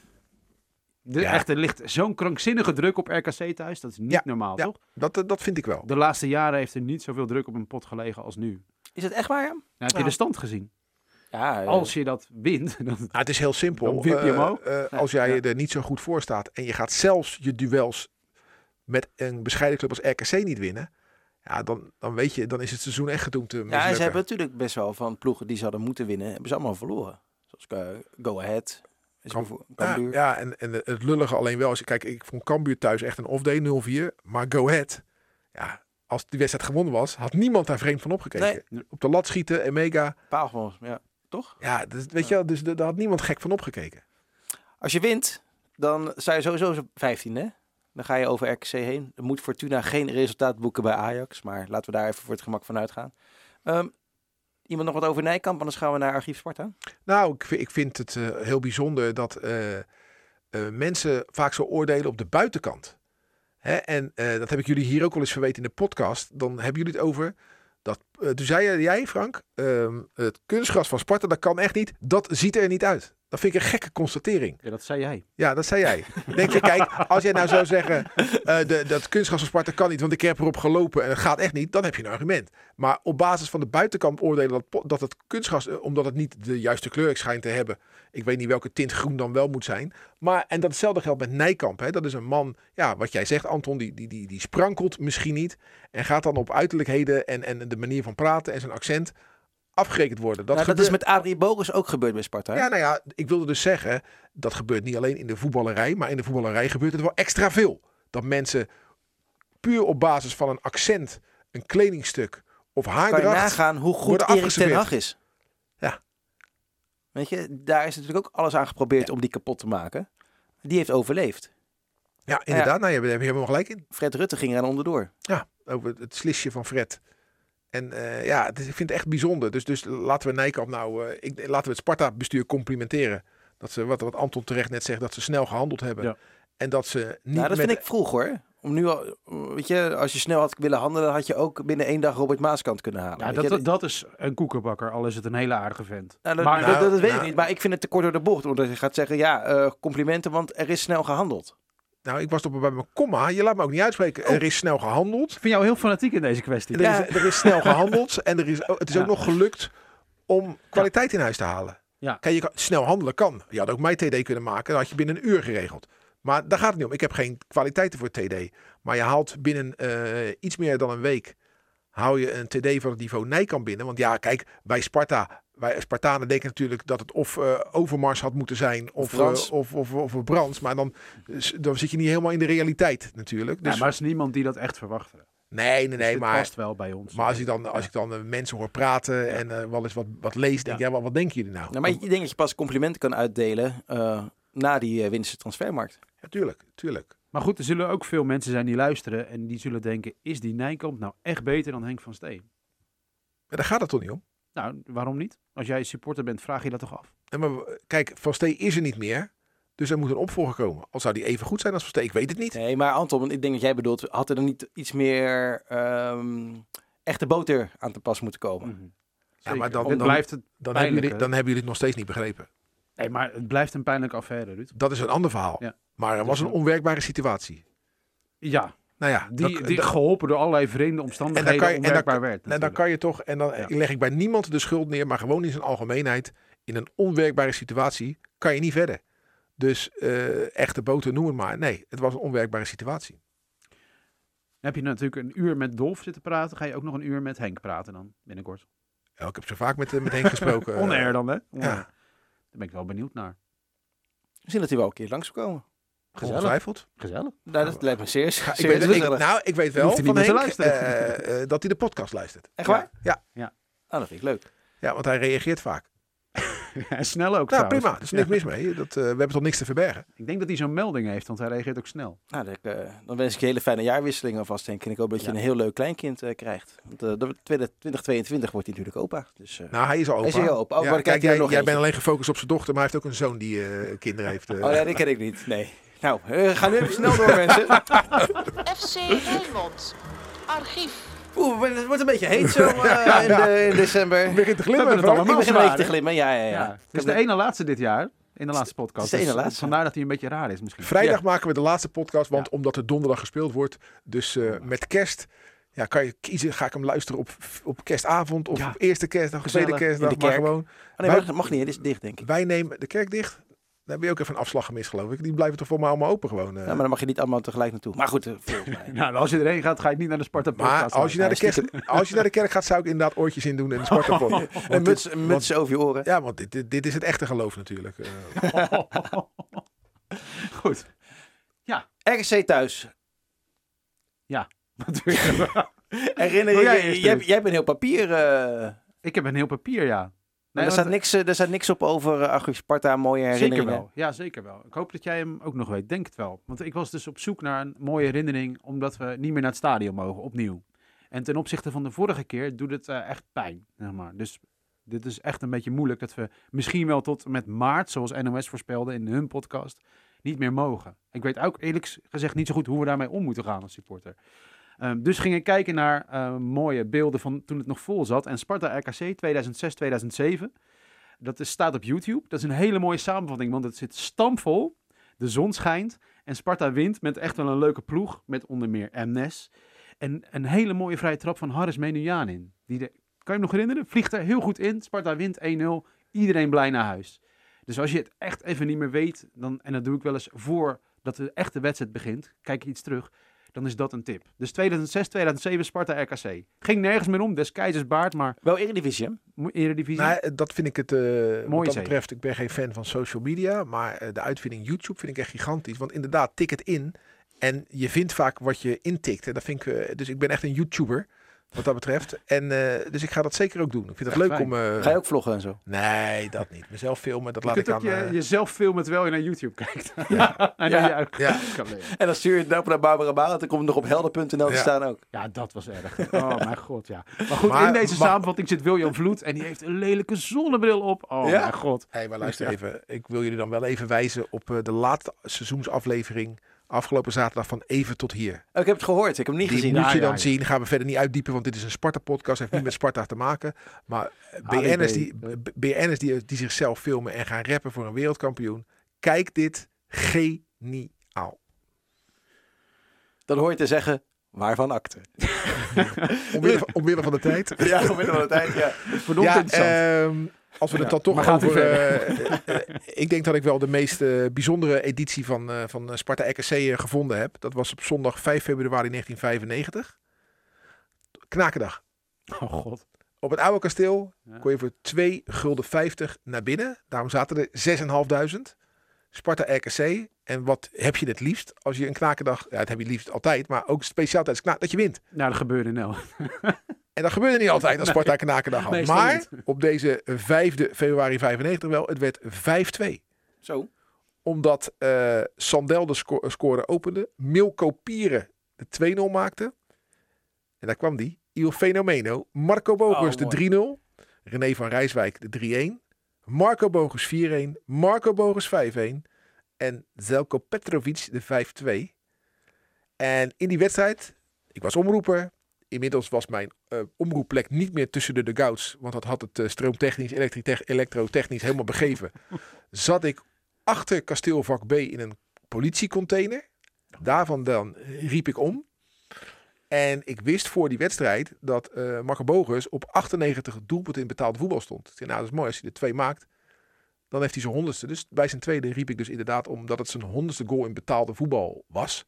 de, Ja. Echt, er ligt zo'n krankzinnige druk op RKC thuis. Dat is niet Ja, normaal, ja. toch? Dat, eh, dat vind ik wel. De laatste jaren heeft er niet zoveel druk op een pot gelegen als nu. Is het echt waar? ja? Nou, heb je Nou. de stand gezien? Ja, eh, Als je dat wint, (laughs) dan... Nou, het is heel simpel. Dan wip je hem Eh, ook. Ja, als jij ja. er niet zo goed voor staat en je gaat zelfs je duels met een bescheiden club als RKC niet winnen. Ja, dan, dan weet je, dan is het seizoen echt gedoemd te Ja, en mislukken. ze hebben natuurlijk best wel van ploegen die ze hadden moeten winnen, hebben ze allemaal verloren. Zoals eh, Go Ahead, is Ja, ja, en, en het lullige alleen wel. Als je, kijk, ik vond Cambuur thuis echt een off-day 0-4. Maar Go Ahead, ja, als die wedstrijd gewonnen was, had niemand daar vreemd van opgekeken. Nee. Op de lat schieten en mega. Paalgons, ja. Toch? Ja, dus, weet je wel, dus daar had niemand gek van opgekeken. Als je wint, dan sta je sowieso op 15 hè? Dan ga je over RKC heen. Dan moet Fortuna geen resultaat boeken bij Ajax. Maar laten we daar even voor het gemak van uitgaan. Ehm, Iemand nog wat over Nijkamp, anders gaan we naar Archief Sparta. Nou, ik, ik vind het eh, heel bijzonder dat eh, eh, mensen vaak zo oordelen op de buitenkant. Hè? En dat heb ik jullie hier ook al eens verweten in de podcast. Dan hebben jullie het over dat. toen zei jij, Frank, ehm, het kunstgras van Sparta, dat kan echt niet. Dat ziet er niet uit. Dat vind ik een gekke constatering. Ja, dat zei jij. Ja, dat zei jij. (laughs) Denk je, kijk, als jij nou zou zeggen, eh, de, dat kunstgras van Sparta kan niet, want ik heb erop gelopen en het gaat echt niet, dan heb je een argument. Maar op basis van de buitenkant oordelen dat, dat het kunstgras, eh, omdat het niet de juiste kleur schijnt te hebben, ik weet niet welke tint groen dan wel moet zijn. Maar, en dat hetzelfde geldt met Nijkamp. Hè. Dat is een man, ja, wat jij zegt Anton, die, die, die, die sprankelt misschien niet en gaat dan op uiterlijkheden en, en de manier van praten en zijn accent afgerekend worden. Dat, Dat, dat is met Adrie Bogus ook gebeurd bij Sparta. hè? ja, nou ja, ik wilde dus zeggen, dat gebeurt niet alleen in de voetballerij, maar in de voetballerij gebeurt het wel extra veel. Dat mensen puur op basis van een accent, een kledingstuk of kan je haardracht... nagaan hoe goed Erik ten. Hag is. Ja. Weet je, daar is natuurlijk ook alles aan geprobeerd om die kapot te maken. Die heeft overleefd. Ja, inderdaad, nou, je hebt helemaal gelijk in. Fred Rutte ging er aan onderdoor. Ja, over het slisje van Fred. En eh, ja, het is- ik vind het echt bijzonder. Dus, dus laten we Nijkamp nou, eh, ik, laten we het Sparta-bestuur complimenteren. Dat ze, wat, wat Anton terecht net zegt, dat ze snel gehandeld hebben. Ja. En dat ze niet nou, dat met... vind ik vroeg hoor. Om nu al, weet je, als je snel had willen handelen, had je ook binnen één dag Robert Maaskant kunnen halen. Ja, dat, je. dat, dat is een koekenbakker, al is het een hele aardige vent. Nou, dat, maar dat, dat, nou, weet nou, ik niet, maar ik vind het te kort door de bocht. Omdat je gaat zeggen, ja, eh, complimenten, want er is snel gehandeld. Nou, ik was toch bij mijn komma. Je laat me ook niet uitspreken. Oh. Er is snel gehandeld. Ik vind jou heel fanatiek in deze kwestie. Er, Ja. is, er is snel gehandeld. En er is, het is Ja. ook nog gelukt om kwaliteit in huis te halen. Ja. Kijk, je kan, snel handelen kan. Je had ook mij TD kunnen maken. Dat had je binnen een uur geregeld. Maar daar gaat het niet om. Ik heb geen kwaliteiten voor TD. Maar je haalt binnen eh, iets meer dan een week... hou je een TD van het niveau Nijkamp binnen. Want ja, kijk, bij Sparta... Wij Spartanen denken natuurlijk dat het of eh, Overmars had moeten zijn... of, Brands. eh, of, of, of, Brands. Maar dan, dan zit je niet helemaal in de realiteit natuurlijk. Dus, Ja, maar er is niemand die dat echt verwachtte. nee, nee, Dus nee. dit Maar past wel bij ons. maar als ik dan, als ik dan eh, mensen hoor praten en eh, wel eens wat, wat lees, denk ik, ja, wat, wat denken jullie nou? Nou, maar ik denk dat je pas complimenten kan uitdelen eh, na die uh, winst transfermarkt. Ja, tuurlijk, tuurlijk. Maar goed, er zullen ook veel mensen zijn die luisteren en die zullen denken, is die Nijkamp nou echt beter dan Henk van Steen? Maar daar gaat het toch niet om? Nou, waarom niet? Als jij supporter bent, vraag je dat toch af? En maar, eh, kijk, Van Steen is er niet meer. Dus er moet een opvolger komen. Al zou die even goed zijn als Van Steen, ik weet het niet. Nee, maar Anton, ik denk dat jij bedoelt, had er dan niet iets meer ehm, echte boter aan te pas moeten komen? Mhm. Ja, maar dan- blijft het Dan, hebben jullie, dan hebben jullie het nog steeds niet begrepen. Nee, maar het blijft een pijnlijke affaire, Ruud. Dat is een ander verhaal. Ja. Maar er Dus was een dan- onwerkbare situatie. Ja, Nou ja, die, dat- die dat- geholpen door allerlei vreemde omstandigheden kan je- en dan- onwerkbaar werd. en dan kan je toch, en dan Ja. leg ik bij niemand de schuld neer, maar gewoon in zijn algemeenheid, in een onwerkbare situatie, kan je niet verder. Dus eh, echte boter, noem het maar. Nee, het was een onwerkbare situatie. Dan heb je natuurlijk een uur met Dolf zitten praten. Ga je ook nog een uur met Henk praten dan, binnenkort. Ja, ik heb zo vaak met, eh, met Henk gesproken. (laughs) eh, On-air dan, hè? On-air. Ja, Daar ben ik wel benieuwd naar. Misschien dat hij wel een keer langs komen. Gezellig. ongetwijfeld. Gezellig. Nou, dat lijkt me zeer, Ja, zeer ik weet, ik, nou, ik weet wel van Henk eh, eh, dat hij de podcast luistert. Echt waar? Ja, Ah, dat vind ik leuk. ja, want hij reageert vaak. (laughs) en snel ook Nou, trouwens. prima. Er is niks mis mee. Dat, eh, we hebben toch niks te verbergen. Ik denk dat hij zo'n melding heeft, want hij reageert ook snel. Nou, dan, eh, dan wens ik je hele fijne jaarwisseling alvast, Henk. En ik hoop dat je Ja. een heel leuk kleinkind eh, krijgt. Want eh, de tweede- 2022 wordt hij natuurlijk opa. Dus, eh, Nou, hij is al opa. Hij is al opa. Oh, ja, kijk, jij, nog jij bent alleen gefocust op zijn dochter, maar hij heeft ook een zoon die eh, kinderen heeft. eh. Oh ja, die ken ik niet. Nee. Nou, eh, ga nu even snel door, mensen. (laughs) FC Rijnmond. Archief. Oeh, het wordt een beetje heet zo eh, in, de- in december. Je begint te We glimmen. het allemaal Ik begin een zwaar, beetje te glimmen. Ja, ja, ja. Het is de ene laatste dit jaar. In de laatste podcast. Het is de ene Dus laatste. Vandaar dat hij een beetje raar is misschien. Vrijdag Ja. maken we de laatste podcast, want Ja. omdat er donderdag gespeeld wordt. Dus eh, met kerst ja, kan je kiezen, ga ik hem luisteren op, op kerstavond of Ja. op eerste kerstdag, tweede in kerstdag. de Maar kerk. gewoon, Oh, nee, maar dat mag niet. Het is dicht, denk ik. wij nemen de kerk dicht. Dan heb je ook even een afslag gemist, geloof ik. Die blijven toch voor mij allemaal open gewoon. eh. Ja, maar dan mag je niet allemaal tegelijk naartoe. Maar goed, eh, volgens mij. (laughs) Nou, als je erheen gaat, ga je niet naar de Sparta maar als je, naar de Ja, kerk, als je naar de kerk gaat, zou ik inderdaad oortjes in doen en een sportapot. Een muts, een muts over je oren. Ja, want dit, dit, dit is het echte geloof natuurlijk. Eh, (laughs) Goed. RC thuis. Je? (laughs) Herinner je, jij jij, jij, hebt een heel papier. eh Ik heb een heel papier, ja. Nee, er, staat niks, eh, er staat niks op over uh, Archief Sparta, mooie Zeker herinneringen. wel. Ja, zeker wel. Ik hoop dat jij hem ook nog weet. Denk het wel. Want ik was dus op zoek naar een mooie herinnering, omdat we niet meer naar het stadion mogen, opnieuw. En ten opzichte van de vorige keer doet het eh, echt pijn, zeg maar. Dus dit is echt een beetje moeilijk dat we misschien wel tot met maart, zoals NOS voorspelde in hun podcast, niet meer mogen. Ik weet ook eerlijk gezegd niet zo goed hoe we daarmee om moeten gaan als supporter. Ehm, dus ging ik kijken naar eh, mooie beelden van toen het nog vol zat. En Sparta RKC 2006-2007. Dat staat op YouTube. Dat is een hele mooie samenvatting, want het zit stampvol. De zon schijnt en Sparta wint met echt wel een leuke ploeg. Met onder meer Mnes. En een hele mooie vrije trap van Haris Menujanin. Die kan je nog herinneren? Vliegt er heel goed in. Sparta wint 1-0. Iedereen blij naar huis. Dus als je het echt even niet meer weet, dan, en dat doe ik wel eens voordat de echte wedstrijd begint, kijk iets terug, dan is dat een tip. Dus 2006, 2007 Sparta RKC. Ging nergens meer om, des keizers baard, maar Wel Eredivisie, hè? Eredivisie. Nou, eh, dat vind ik het. eh, wat dat betreft, ik ben geen fan van social media, maar eh, de uitvinding YouTube vind ik echt gigantisch. Want inderdaad, tik het in en je vindt vaak wat je intikt. En dat vind ik, dus ik ben echt een YouTuber wat dat betreft. En eh, dus ik ga dat zeker ook doen. Ik vind het leuk fijn. om. eh, Ga je ook vloggen en zo? Nee, dat niet. Mezelf filmen, dat je laat ik aan. je, eh, jezelf filmen terwijl je naar YouTube kijkt. (laughs) Ja. (laughs) en dan Ja. je Ja. (laughs) kan. En dan stuur je het ook naar Barbara Barend. Dan komt het nog op helder.nl te staan ook. Ja, dat was erg. Oh mijn god, ja. Maar goed, Maar in deze samenvatting zit William Vloed en die heeft een lelijke zonnebril op. Oh Ja? mijn god. Hey, maar luister Ja. even. Ik wil jullie dan wel even wijzen op eh, de laatste seizoensaflevering. Afgelopen zaterdag van Even tot hier. Oh, ik heb het gehoord. Ik heb hem niet Die gezien. moet Ja, je dan zien. Gaan we verder niet uitdiepen, want dit is een Sparta-podcast. Heeft niet met Sparta te maken. Maar. (laughs) BN'ers die, BN'ers die, die zichzelf filmen en gaan rappen voor een wereldkampioen. Kijk dit geniaal. Dan hoor je te zeggen, waarvan akte? (laughs) Omwille van, omwille van de tijd. (laughs) Ja, midden van de tijd, ja. Verdomd Ja, interessant. ehm, als we het dan toch over... eh, ik denk dat ik wel de meest bijzondere editie van, eh, van Sparta RKC gevonden heb. Dat was op zondag 5 februari 1995. Knakendag. oh god. Op het oude kasteel Ja. kon je voor 2 gulden 50 naar binnen. Daarom zaten er 6.500. Sparta RKC. En wat heb je het liefst als je een knakendag... Ja, dat heb je het liefst altijd. Maar ook speciaal tijdens knaak, dat je wint. Nou, dat gebeurde nou. (laughs) En dat gebeurde niet altijd als Sparta knakendag had. maar op deze 5 februari 95 wel. Het werd 5-2. Zo. Omdat eh, Sandel de sco- score opende. Milko Pieren de 2-0 maakte. En daar kwam die. Il Fenomeno. Marco Bogus Oh, de 3-0. René van Rijswijk de 3-1. Marco Bogus 4-1. Marco Bogus 5-1. En Zelko Petrovic de 5-2. En in die wedstrijd, ik was omroeper. Inmiddels was mijn eh, omroepplek niet meer tussen de dugouts. Want dat had het eh, stroomtechnisch, elektrotech- elektrotechnisch helemaal begeven. (laughs) Zat ik achter kasteelvak B in een politiecontainer. Daarvan dan riep ik om. En ik wist voor die wedstrijd dat eh Marco Bogus op 98 doelpunten in betaalde voetbal stond. Ik zei, nou, dat is mooi. Als hij er twee maakt, dan heeft hij zijn honderdste. Dus bij zijn tweede riep ik dus inderdaad om dat het zijn honderdste goal in betaalde voetbal was.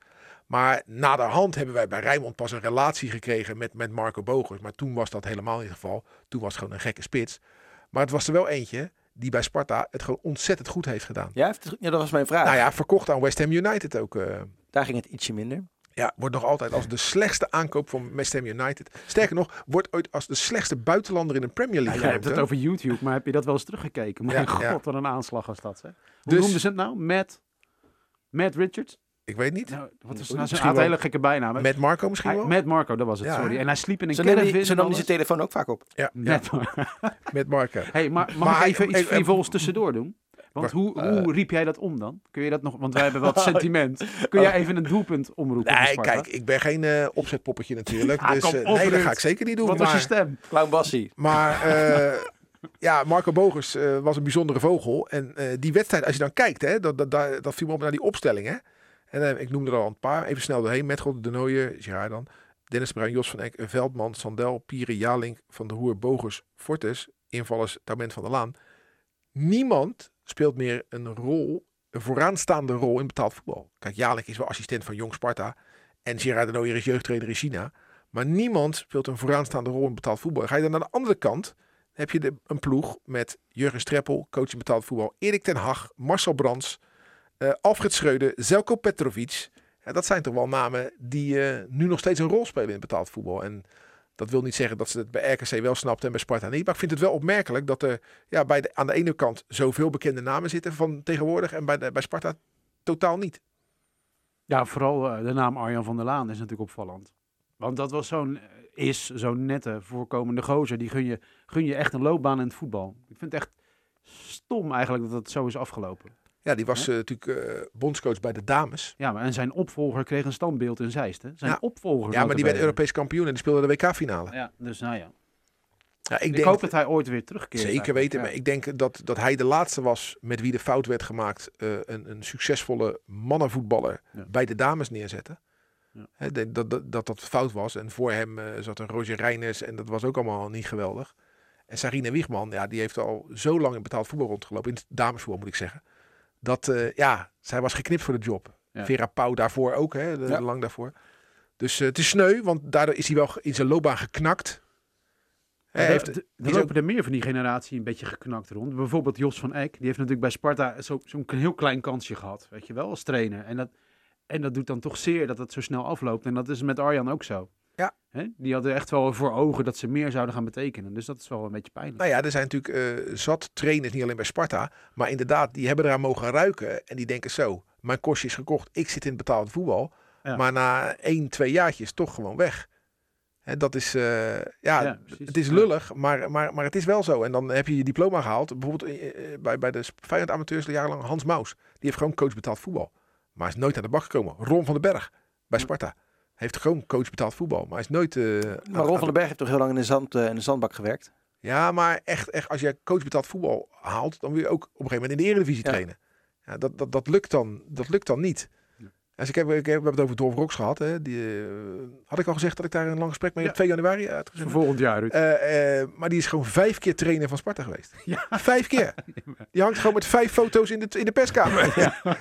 Maar naderhand hebben wij bij Rijnmond pas een relatie gekregen met, met Marco Bogus. Maar toen was dat helemaal niet het geval. Toen was het gewoon een gekke spits. Maar het was er wel eentje die bij Sparta het gewoon ontzettend goed heeft gedaan. Ja, het- ja, dat was mijn vraag. Nou ja, verkocht aan West Ham United ook. eh. Daar ging het ietsje minder. ja, wordt nog altijd als de slechtste aankoop van West Ham United. Sterker nog, wordt ooit als de slechtste buitenlander in de Premier Ja, League jij hebt genoemd, het over YouTube, maar heb je dat wel eens teruggekeken? (laughs) Mijn Ja, ja. god, wat een aanslag was dat. Hè? Hoe Dus- noemden ze het nou? Matt, Matt Richards? Ik weet niet. Nou, wat is nou, zijn had wel. een hele gekke bijnaam. Met Marco misschien Hij- wel? Met Marco, dat was het, Ja, sorry. En hij sliep in een caravan. en nam zijn telefoon ook vaak op. Ja, ja, (laughs) Met, Marco. hey, maar mag Maar ik even hij- iets frivols tussendoor doen? Want Maar, hoe, eh, hoe riep jij dat om dan? Kun je dat nog? Want wij hebben wat (laughs) sentiment. Kun jij even een doelpunt omroepen? Nee, kijk, ik ben geen eh, opzetpoppetje natuurlijk. Ah, dus eh, op, nee, dat ga ik zeker niet doen. Wat was je maar stem? Clown Bassie. maar eh, (laughs) ja, Marco eh, was een bijzondere vogel. En eh, die wedstrijd, als je dan kijkt, hè, dat, dat, dat, dat viel me op naar die opstelling. Hè. En eh, ik noemde er al een paar. Even snel doorheen. Met God de Nooijer, Gerard dan. Dennis Bruin, Jos van Eck, Veldman, Sandel, Pieren, Jalink, Van der Hoer, Bogus, Fortes. Invallers, Tament van der Laan. Niemand speelt meer een rol, een vooraanstaande rol in betaald voetbal. Kijk, Jalink is wel assistent van Jong Sparta. En Gerard de Nooijer is jeugdtrainer in China. Maar niemand speelt een vooraanstaande rol in betaald voetbal. Ga je dan naar de andere kant, heb je de, een ploeg met Jurgen Streppel, coach in betaald voetbal, Erik ten Hag, Marcel Brands, Alfred Schreuder, Zelko Petrovic. Dat zijn toch wel namen die eh, nu nog steeds een rol spelen in betaald voetbal. En dat wil niet zeggen dat ze het bij RKC wel snapten en bij Sparta niet. Maar ik vind het wel opmerkelijk dat er ja, bij de, aan de ene kant zoveel bekende namen zitten van tegenwoordig en bij, de, bij Sparta totaal niet. Ja, vooral eh, de naam Arjan van der Laan is natuurlijk opvallend. Want dat was zo'n, eh, is zo'n nette, voorkomende gozer. Die gun je, gun je echt een loopbaan in het voetbal. Ik vind het echt stom eigenlijk dat het zo is afgelopen. Ja, die was eh, natuurlijk eh, bondscoach bij de dames. Ja, maar en zijn opvolger kreeg een standbeeld in Zeist. Hè? Zijn Ja. opvolger. Ja, maar die werd. Europees kampioen en die speelde de WK-finale. Ja, dus nou ja. Ja, ik Ik, denk hoop dat hij ooit weer terugkeert. Zeker weten, Ja. maar ik denk dat, dat hij de laatste was met wie de fout werd gemaakt. eh, een, een succesvolle mannenvoetballer Ja. bij de dames neerzetten. De- dat, dat, dat dat fout was. En voor hem zat een Roger Reines en dat was ook allemaal niet geweldig. En Sarine Wiegman, ja, die heeft al zo lang in betaald voetbal rondgelopen. In het damesvoetbal moet ik zeggen. Dat, eh, ja, zij was geknipt voor de job. Ja. Vera Pauw daarvoor ook, hè, de- Ja. lang daarvoor. Dus eh, het is sneu, want daardoor is hij wel in zijn loopbaan geknakt. Hij Er- heeft, er- die er lopen er meer van die generatie een beetje geknakt rond. Bijvoorbeeld Jos van Eck. Die heeft natuurlijk bij Sparta zo- zo'n heel klein kansje gehad. Weet je wel, als trainer. En dat, en dat doet dan toch zeer dat het zo snel afloopt. En dat is met Arjan ook zo. Ja. Hè? Die hadden echt wel voor ogen dat ze meer zouden gaan betekenen. Dus dat is wel een beetje pijnlijk. Nou ja, er zijn natuurlijk eh, zat trainers, niet alleen bij Sparta. Maar inderdaad, die hebben eraan mogen ruiken. En die denken zo, mijn kostje is gekocht. Ik zit in het betaalde voetbal. Ja. Maar na één, twee jaartjes toch gewoon weg. Hè, dat is, eh, ja, het is lullig, maar, maar, maar het is wel zo. En dan heb je je diploma gehaald. Bijvoorbeeld eh, bij, bij de Feyenoord amateurs jarenlang Hans Maus. Die heeft gewoon coach betaald voetbal. Maar is nooit aan de bak gekomen. Ron van den Berg bij Sparta. Heeft gewoon coach betaald voetbal. Maar is nooit... eh, Maar Ron van den Berg heeft toch heel lang in de, zand, eh, in de zandbak gewerkt? ja, maar echt, echt als je coach betaald voetbal haalt, dan wil je ook op een gegeven moment in de Eredivisie Ja. trainen. Ja, dat, dat, dat, lukt dan, dat lukt dan niet. Ja. Dus ik heb, ik heb, we hebben het over Dorf Rox gehad. Hè. Die, eh, had ik al gezegd dat ik daar een lang gesprek mee Ja. op 2 januari uitgezonden volgend jaar, maar die is gewoon vijf keer trainer van Sparta geweest. Vijf keer. (laughs) Die hangt gewoon met vijf foto's in de, in de perskamer. (laughs) Ja. (laughs)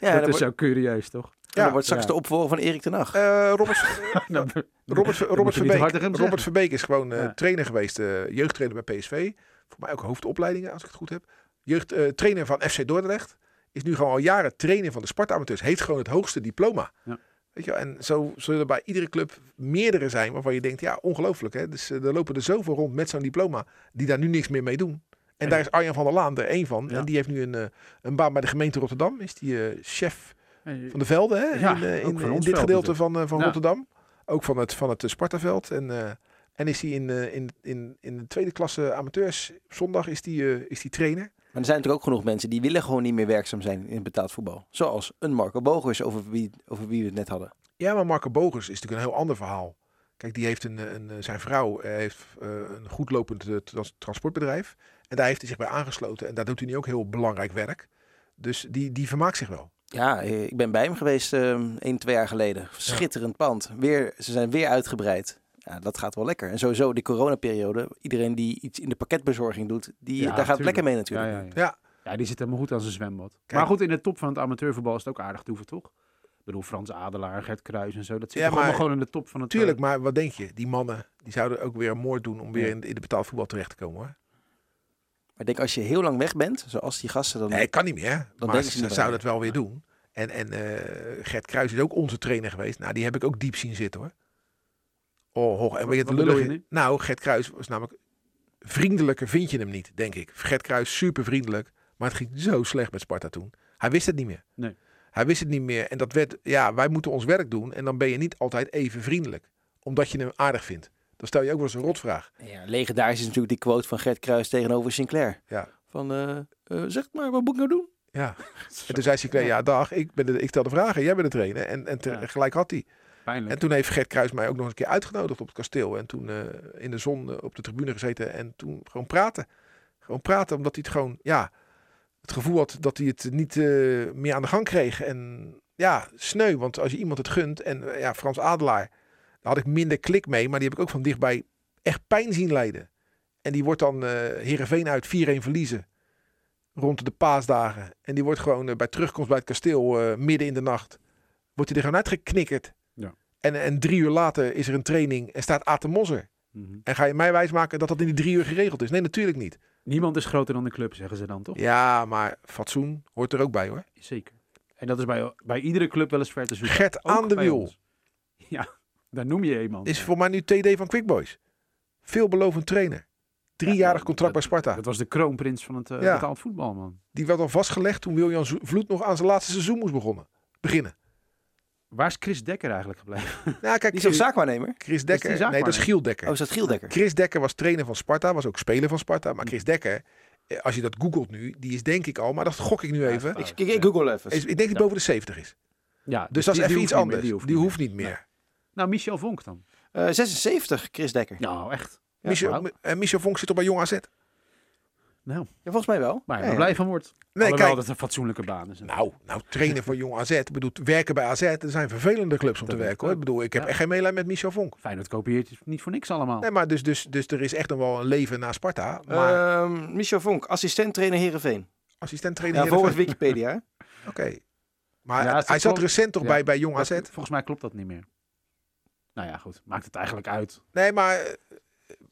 Ja, dat dat is zo curieus, toch? Ja, wordt straks Ja. de opvolger van Erik ten Hag. Eh, Robert, (laughs) Nou, Robert, Robert Verbeek. Robert. Verbeek is gewoon eh, Ja. trainer geweest, eh, jeugdtrainer bij PSV. Voor mij ook hoofdopleidingen, als ik het goed heb. Jeugd, eh, trainer van FC Dordrecht. Is nu gewoon al jaren trainer van de Sparta amateurs. Heeft gewoon het hoogste diploma. Ja. Weet je, wel, en zo zullen er bij iedere club meerdere zijn waarvan je denkt, ja, ongelooflijk. Hè? Dus eh, er lopen er zoveel rond met zo'n diploma die daar nu niks meer mee doen. En daar is Arjan van der Laan er één van. Ja. En die heeft nu een, eh, een baan bij de gemeente Rotterdam. Is die eh, chef van de velden hè? Ja, in, eh, ook in, dit gedeelte natuurlijk. van, eh, van Ja. Rotterdam. Ook van het, van het eh, Spartaveld. En, eh, en is hij in, eh, in, in, in de tweede klasse amateurs op zondag is die, eh, is die trainer. Maar er zijn natuurlijk ook genoeg mensen die willen gewoon niet meer werkzaam zijn in betaald voetbal. Zoals een Marco Bogers, over wie, over wie we het net hadden. Ja, maar Marco Bogers is natuurlijk een heel ander verhaal. Kijk, die heeft een, een, zijn vrouw eh, heeft eh, een goedlopend eh, trans- transportbedrijf. En daar heeft hij zich bij aangesloten. En daar doet hij nu ook heel belangrijk werk. Dus die, die vermaakt zich wel. Ja, eh, ik ben bij hem geweest eh één, twee jaar geleden. Schitterend pand. Weer, ze zijn weer uitgebreid. Ja, dat gaat wel lekker. En sowieso die coronaperiode. Iedereen die iets in de pakketbezorging doet, die, Ja, daar gaat tuurlijk. lekker mee natuurlijk. ja, ja. Ja. ja, die zit helemaal goed aan zijn zwembad. Kijk. Maar goed, in de top van het amateurvoetbal is het ook aardig toeven, toch? Ik bedoel, Frans Adelaar, Gert Kruis en zo. Dat zit Ja, maar- gewoon in de top van het... Tuurlijk, eh, maar wat denk je? Die mannen die zouden ook weer een moord doen om weer in, in de betaald voetbal terecht te komen hoor. Maar ik denk als je heel lang weg bent, zoals die gasten, dan... Nee, kan niet meer. maar denken ze ze zouden het wel weer doen. En, en eh, Gert Kruis is ook onze trainer geweest. Nou, die heb ik ook diep zien zitten hoor. Oh, hoog. En weet je, het Wat lullige- nu? Nou, Gert Kruis was namelijk vriendelijker vind je hem niet, denk ik. Gert Kruis super vriendelijk, maar het ging zo slecht met Sparta toen. Hij wist het niet meer. Nee. Hij wist het niet meer en dat werd, ja, wij moeten ons werk doen en dan ben je niet altijd even vriendelijk, omdat je hem aardig vindt. Dan stel je ook wel eens een rotvraag. Ja, legendarisch is natuurlijk die quote van Gert Kruis tegenover Sinclair. Ja. Van, eh, eh, zeg maar, wat moet ik nou doen? Ja. (laughs) En toen zei Sinclair, ja dag, ik, ben de, ik stel de vragen, jij bent de trainer. En, en te- Ja. gelijk had hij. Pijnlijk. En toen heeft Gert Kruis mij ook nog een keer uitgenodigd op het kasteel. En toen eh, in de zon op de tribune gezeten en toen gewoon praten. Gewoon praten, omdat hij het gewoon, ja, het gevoel had dat hij het niet eh, meer aan de gang kreeg. En ja, sneu, want als je iemand het gunt, en ja, Frans Adelaar, daar had ik minder klik mee, maar die heb ik ook van dichtbij echt pijn zien lijden. En die wordt dan eh Heerenveen uit 4-1 verliezen. Rond de paasdagen. En die wordt gewoon eh, bij terugkomst bij het kasteel eh, midden in de nacht. Wordt hij er gewoon uitgeknikkerd. Ja. En, en drie uur later is er een training en staat Aten Mosser. Mhm. En ga je mij wijsmaken dat dat in die drie uur geregeld is? Nee, natuurlijk niet. Niemand is groter dan de club, zeggen ze dan, toch? Ja, maar fatsoen hoort er ook bij hoor. Zeker. En dat is bij, bij iedere club wel eens ver te zoeken. Gert Ook aan de wiel. Ja, daar noem je iemand. is voor mij nu TD van Quick Boys. Veelbelovend trainer. Driejarig contract bij Sparta. Dat was de kroonprins van het eh, Ja. betaald voetbal, man. Die werd al vastgelegd toen Wiljan Zo- Vloed nog aan zijn laatste seizoen moest begonnen, beginnen. Waar is Chris Dekker eigenlijk gebleven? (laughs) Nou, kijk, Die is ook zaakwaarnemer. Chris Dekker. Nee, dat is? Giel Dekker. Oh, is dat Giel Dekker? Chris Dekker was trainer van Sparta, was ook speler van Sparta. Maar Chris Dekker, eh, als je dat googelt nu, die is denk ik al, maar dat gok ik nu even. Ik, ik, ik google even. Is, ik denk dat hij boven de 70 is. Ja, Dus dat is even die iets hoeft niet anders. meer, Die hoeft, niet meer. Nou, Michel Vonk dan. Eh, 76, Chris Dekker. Nou, echt. Michel, en Michel Vonk zit toch bij Jong AZ? Nou, Ja, volgens mij wel. waar je Ja, ja. blij van wordt. Nee, Alhoewel kijk. dat het een fatsoenlijke baan is. Nou, nou, trainer van Jong AZ. Ik bedoel, werken bij AZ, er zijn vervelende clubs om Dat te werken. Hoor. Ik bedoel, ik heb echt geen meelij met Michel Vonk. Feyenoord kopieert het niet voor niks allemaal. Nee, maar dus, dus, dus er is echt nog wel een leven na Sparta. Maar Ehm, Michel Vonk, assistent trainer Heerenveen. assistent trainer Ja, volgens Wikipedia. (laughs) Oké. Maar hij zat klopt. recent toch Ja. bij, bij Jong Dat- AZ? volgens mij klopt dat niet meer. Nou ja, goed. Maakt het eigenlijk uit. Nee, maar eh,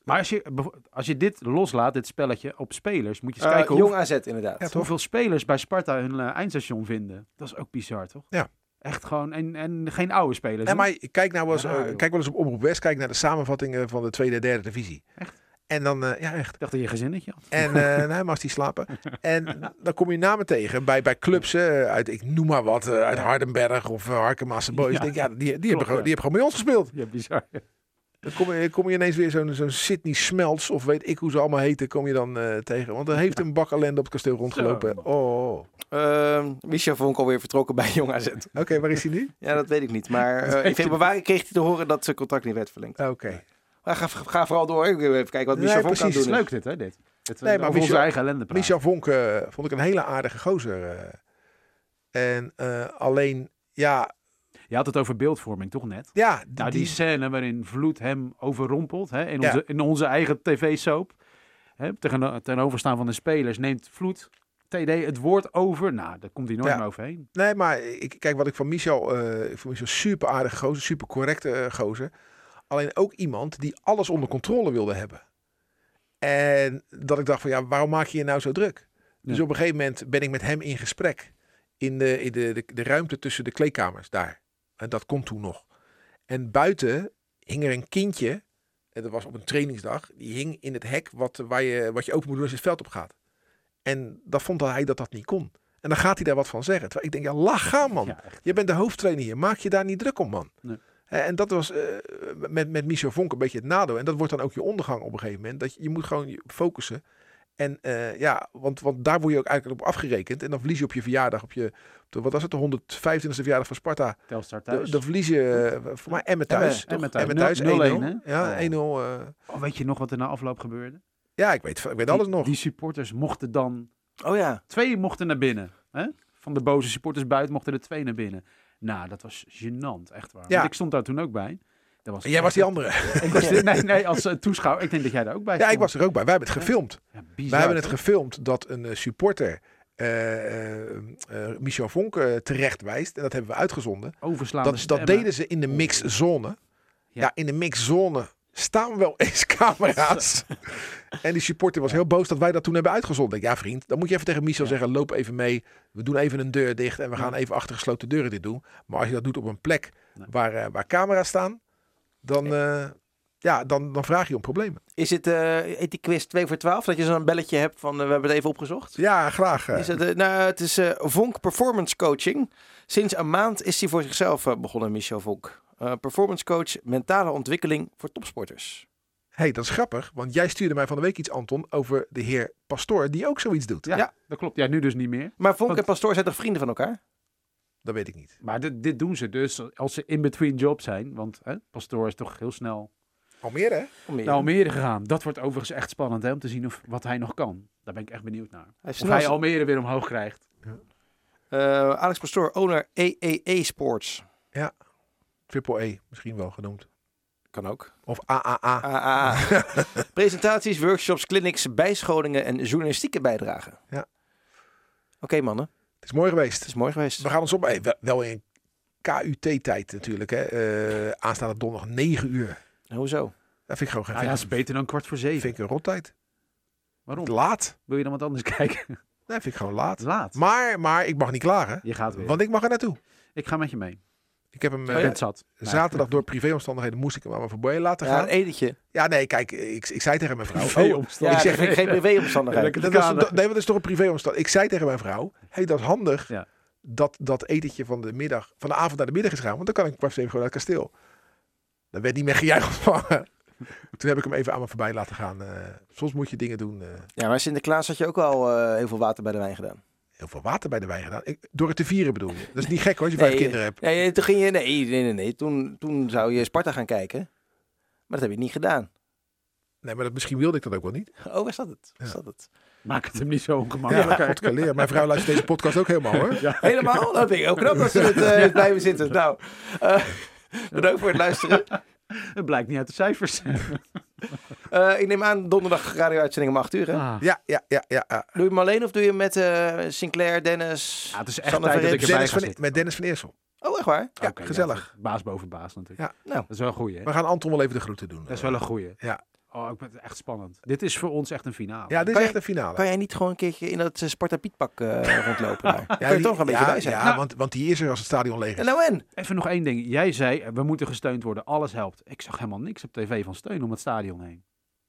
Maar als je, als je dit loslaat, dit spelletje, op spelers, moet je eens Eh, kijken Jong hoe, AZ inderdaad. Ja, hoeveel spelers bij Sparta hun eh, eindstation vinden. Dat is ook bizar, toch? Ja. Echt gewoon, en, en geen oude spelers. Nee, maar kijk nou eens, kijk wel eens op Omroep West, kijk naar de samenvattingen van de tweede en derde divisie. Echt? En dan, eh, ja echt. Ik dacht dat je een gezinnetje had. En eh (laughs) nee, maar die slapen. En dan kom je namen tegen bij, bij clubs eh, uit, ik noem maar wat, uit Hardenberg of uh, Harkemasse Boys. Ja. Ik denk, ja, die, die, hebben Klopt, ja. die hebben gewoon bij ons gespeeld. Ja, bizar. Dan kom je, kom je ineens weer zo'n zo'n Sydney Smelts, of weet ik hoe ze allemaal heten, kom je dan eh, tegen. Want er heeft een bak ellende op het kasteel rondgelopen. Zo. Oh. Ehm, Michel Vonk alweer vertrokken bij Jong AZ. Oké, waar is hij nu? Ja, dat weet ik niet. Maar eh, in februari (laughs) kreeg hij te horen dat zijn contract niet werd verlengd. Oké. Maar ga, ga vooral door. Ik wil even kijken wat Nee, Michel Vonk precies. kan doen. Leuk dit, hè, dit. Nee, nee, maar Michel- eigen ellende. Michel Vonk eh, vond ik een hele aardige gozer. eh. En eh, alleen, ja, Je had het over beeldvorming, toch net? ja, die, Nou, die scène waarin Vloed hem overrompelt hè, in, Ja. onze, in onze eigen tv-soap. Tegen, ten overstaan van de spelers neemt Vloed TD het woord over. Nou, daar komt hij nooit Ja. meer overheen. Nee, maar ik, kijk wat ik van Michel, eh ik vond Michel super aardige gozer, super correcte eh, gozer. Alleen ook iemand die alles onder controle wilde hebben. En dat ik dacht van ja, waarom maak je je nou zo druk? Dus Ja. op een gegeven moment ben ik met hem in gesprek in de, in de, de, de ruimte tussen de kleedkamers daar. En dat komt toen nog. En buiten hing er een kindje, en dat was op een trainingsdag, die hing in het hek wat, waar je, wat je open moet doen als je het veld op gaat. En dat vond hij dat dat niet kon. En dan gaat hij daar wat van zeggen. Terwijl ik denk, ja, lach gaan man. Ja. Je bent de hoofdtrainer hier. Maak je daar niet druk om, man. Nee. Eh, En dat was eh, met, met Michel Vonk een beetje het nadeel. En dat wordt dan ook je ondergang op een gegeven moment. Dat je, je moet gewoon focussen. En eh, ja, want, want daar word je ook eigenlijk op afgerekend. En dan verlies je op je verjaardag, op je, op de, wat was het, de 125e verjaardag van Sparta. Telstar Dan, thuis. dan verlies je, eh, voor mij Emmen thuis. Emmen, toch? Emmen thuis. 1-0. 0-1, hè? Ja, Oh. 1-0. eh. Oh, weet je nog wat er na afloop gebeurde? ja, ik weet, ik weet alles nog. Die supporters mochten dan... Oh ja. Twee mochten naar binnen. Hè? Van de boze supporters buiten mochten er twee naar binnen. Nou, dat was gênant, echt waar. Ja. Want ik stond daar toen ook bij. Dat was En jij was die andere. (laughs) Ik was (laughs) nee, nee, als eh, toeschouwer. Ik denk dat jij daar ook bij Ja, ik stond. was er ook bij. Wij hebben het gefilmd. Ja, bizar, Wij hebben het gefilmd dat een eh, supporter eh, eh, Michel Vonk terecht wijst. En dat hebben we uitgezonden. Overslaande Dat, dat deden ze in de mixzone. Ja. Ja. in de mixzone staan wel (laughs) eens camera's. en die supporter was heel boos dat wij dat toen hebben uitgezonden. Ja vriend, dan moet je even tegen Michel Ja. zeggen, loop even mee. We doen even een deur dicht en we gaan even achter gesloten deuren dit doen. Maar als je dat doet op een plek Nee. waar, eh, waar camera's staan, dan, eh, ja, dan, dan vraag je om problemen. Is het heet die quiz 2 voor 12? Dat je zo'n belletje hebt van we hebben het even opgezocht? Ja, graag. Is het, nou, het is Vonk Performance Coaching. Sinds een maand is hij voor zichzelf begonnen, Michel Vonk. Eh, performance coach, mentale ontwikkeling voor topsporters. hey, dat is grappig, want jij stuurde mij van de week iets, Anton, over de heer Pastoor, die ook zoiets doet. Ja, Ja. dat klopt. Ja, nu dus niet meer. Maar Vonk Want- en Pastoor zijn toch vrienden van elkaar? Dat weet ik niet. Maar dit, dit doen ze dus als ze in-between jobs zijn. Want hè, Pastoor is toch heel snel Almere, hè? Meer. naar Almere gegaan. Dat wordt overigens echt spannend hè, om te zien of, wat hij nog kan. Daar ben ik echt benieuwd naar. Hij Of hij Almere weer omhoog krijgt. Eh, Alex Pastoor, owner EEE Sports. Triple E, misschien wel genoemd. Kan ook. Of AAA. AAA. (laughs) Presentaties, workshops, clinics, bijscholingen en journalistieke bijdragen. Ja. Oké mannen, Het is mooi geweest. het is mooi geweest. We gaan ons op. Hey, wel- in KUT-tijd natuurlijk. Hè. Eh, aanstaande donderdag 9 uur. Hoezo? Dat vind ik gewoon geen Nou ja, vind, dat is beter dan kwart voor zeven. vind ik een rottijd. Waarom? Laat. Wil je dan wat anders (laughs) kijken? Nee, vind ik gewoon laat. Laat. Maar, maar ik mag niet klagen. Je gaat weer. Want ik mag er naartoe. Ik ga met je mee. Ik heb hem Ik eh, zat. zaterdag door privéomstandigheden moest ik hem aan mijn voorbij laten Ja, gaan. een edetje. Ja, nee, kijk, ik, ik zei tegen mijn vrouw. Privé oh. Ja, ik zeg, geen. (laughs) Lekker dat is, nee, maar dat is toch een privéomstandigheid. Ik zei tegen mijn vrouw, hey, dat is handig Ja. dat dat etentje van de, middag, van de avond naar de middag is gaan. Want dan kan ik pas even gewoon naar het kasteel. Dat werd niet meer gejuich ontvangen. (laughs) Toen heb ik hem even aan me voorbij laten gaan. Eh, soms moet je dingen doen. eh, Ja, maar Sinterklaas had je ook al eh, heel veel water bij de wijn gedaan. Heel veel water bij de wijn gedaan. Ik, door het te vieren bedoel je. Dat is niet gek hoor, als je vijf Nee, kinderen hebt. Nee, toen ging je... Nee, nee, nee. nee. Toen, toen zou je Sparta gaan kijken. Maar dat heb je niet gedaan. Nee, maar dat, misschien wilde ik dat ook wel niet. Oh, waar staat het? Waar Ja. staat het? Maak het hem niet zo Ja, ongemakkelijk. God kan leren. Mijn vrouw luistert deze podcast ook helemaal hoor. Helemaal? Dat vind ik ook knap dat ze het eh, blijven zitten. Nou, eh, bedankt voor het luisteren. Het blijkt niet uit de cijfers. (laughs) Eh, ik neem aan donderdag radio-uitzending om 8 uur. Hè? Ah. Ja, ja, ja, ja. ja. Doe je hem alleen of doe je hem met eh, Sinclair, Dennis? Ja, het is echt Sander tijd dat ik Verrips? erbij Dennis ga van, met Dennis van Eersel. Oh, echt waar? Ja, gezellig. baas boven baas natuurlijk. Ja. Nou. Dat is wel een goeie, hè? We gaan Anton wel even de groeten doen. Dat is wel een goeie. Ja. Oh, ik ben het echt spannend. Dit is voor ons echt een finale. Ja, dit Kan is je- echt een finale. Kan jij niet gewoon een keertje in dat eh, Sparta Pietpak eh (laughs) rondlopen daar? Ja, die- toch een beetje ja, bij zijn? Ja, Nou. want, want die is er als het stadion leeg En is. nou en? Even nog één ding. Jij zei, eh, we moeten gesteund worden. Alles helpt. Ik zag helemaal niks op tv van steun om het stadion heen.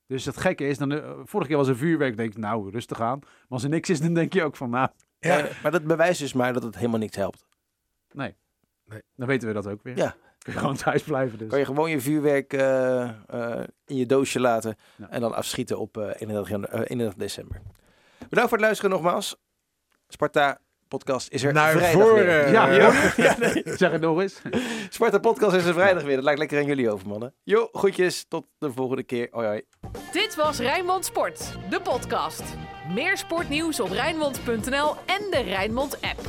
Dus het gekke is, dan, vorige keer was er vuurwerk. denk ik, nou, rustig aan. Maar als er niks is, dan denk je ook van, nou, Ja. Maar dat bewijst dus maar dat het helemaal niks helpt. nee. Nee. Dan weten we dat ook weer. Ja. Kun je gewoon (laughs) thuis blijven dus. Kan je gewoon je vuurwerk eh, eh, in je doosje laten Ja. en dan afschieten op eh 31, janu- eh, 31 december. Bedankt voor het luisteren nogmaals. Sparta podcast is er Naar vrijdag voren. weer. Ja, ja. Ja, (laughs) nee. (laughs) Zeg het nog eens. Sparta podcast is er vrijdag weer. Dat lijkt lekker aan jullie over, mannen. Jo, groetjes. Tot de volgende keer. Hoi, hoi. Dit was Rijnmond Sport, de podcast. Meer sportnieuws op Rijnmond.nl en de Rijnmond app.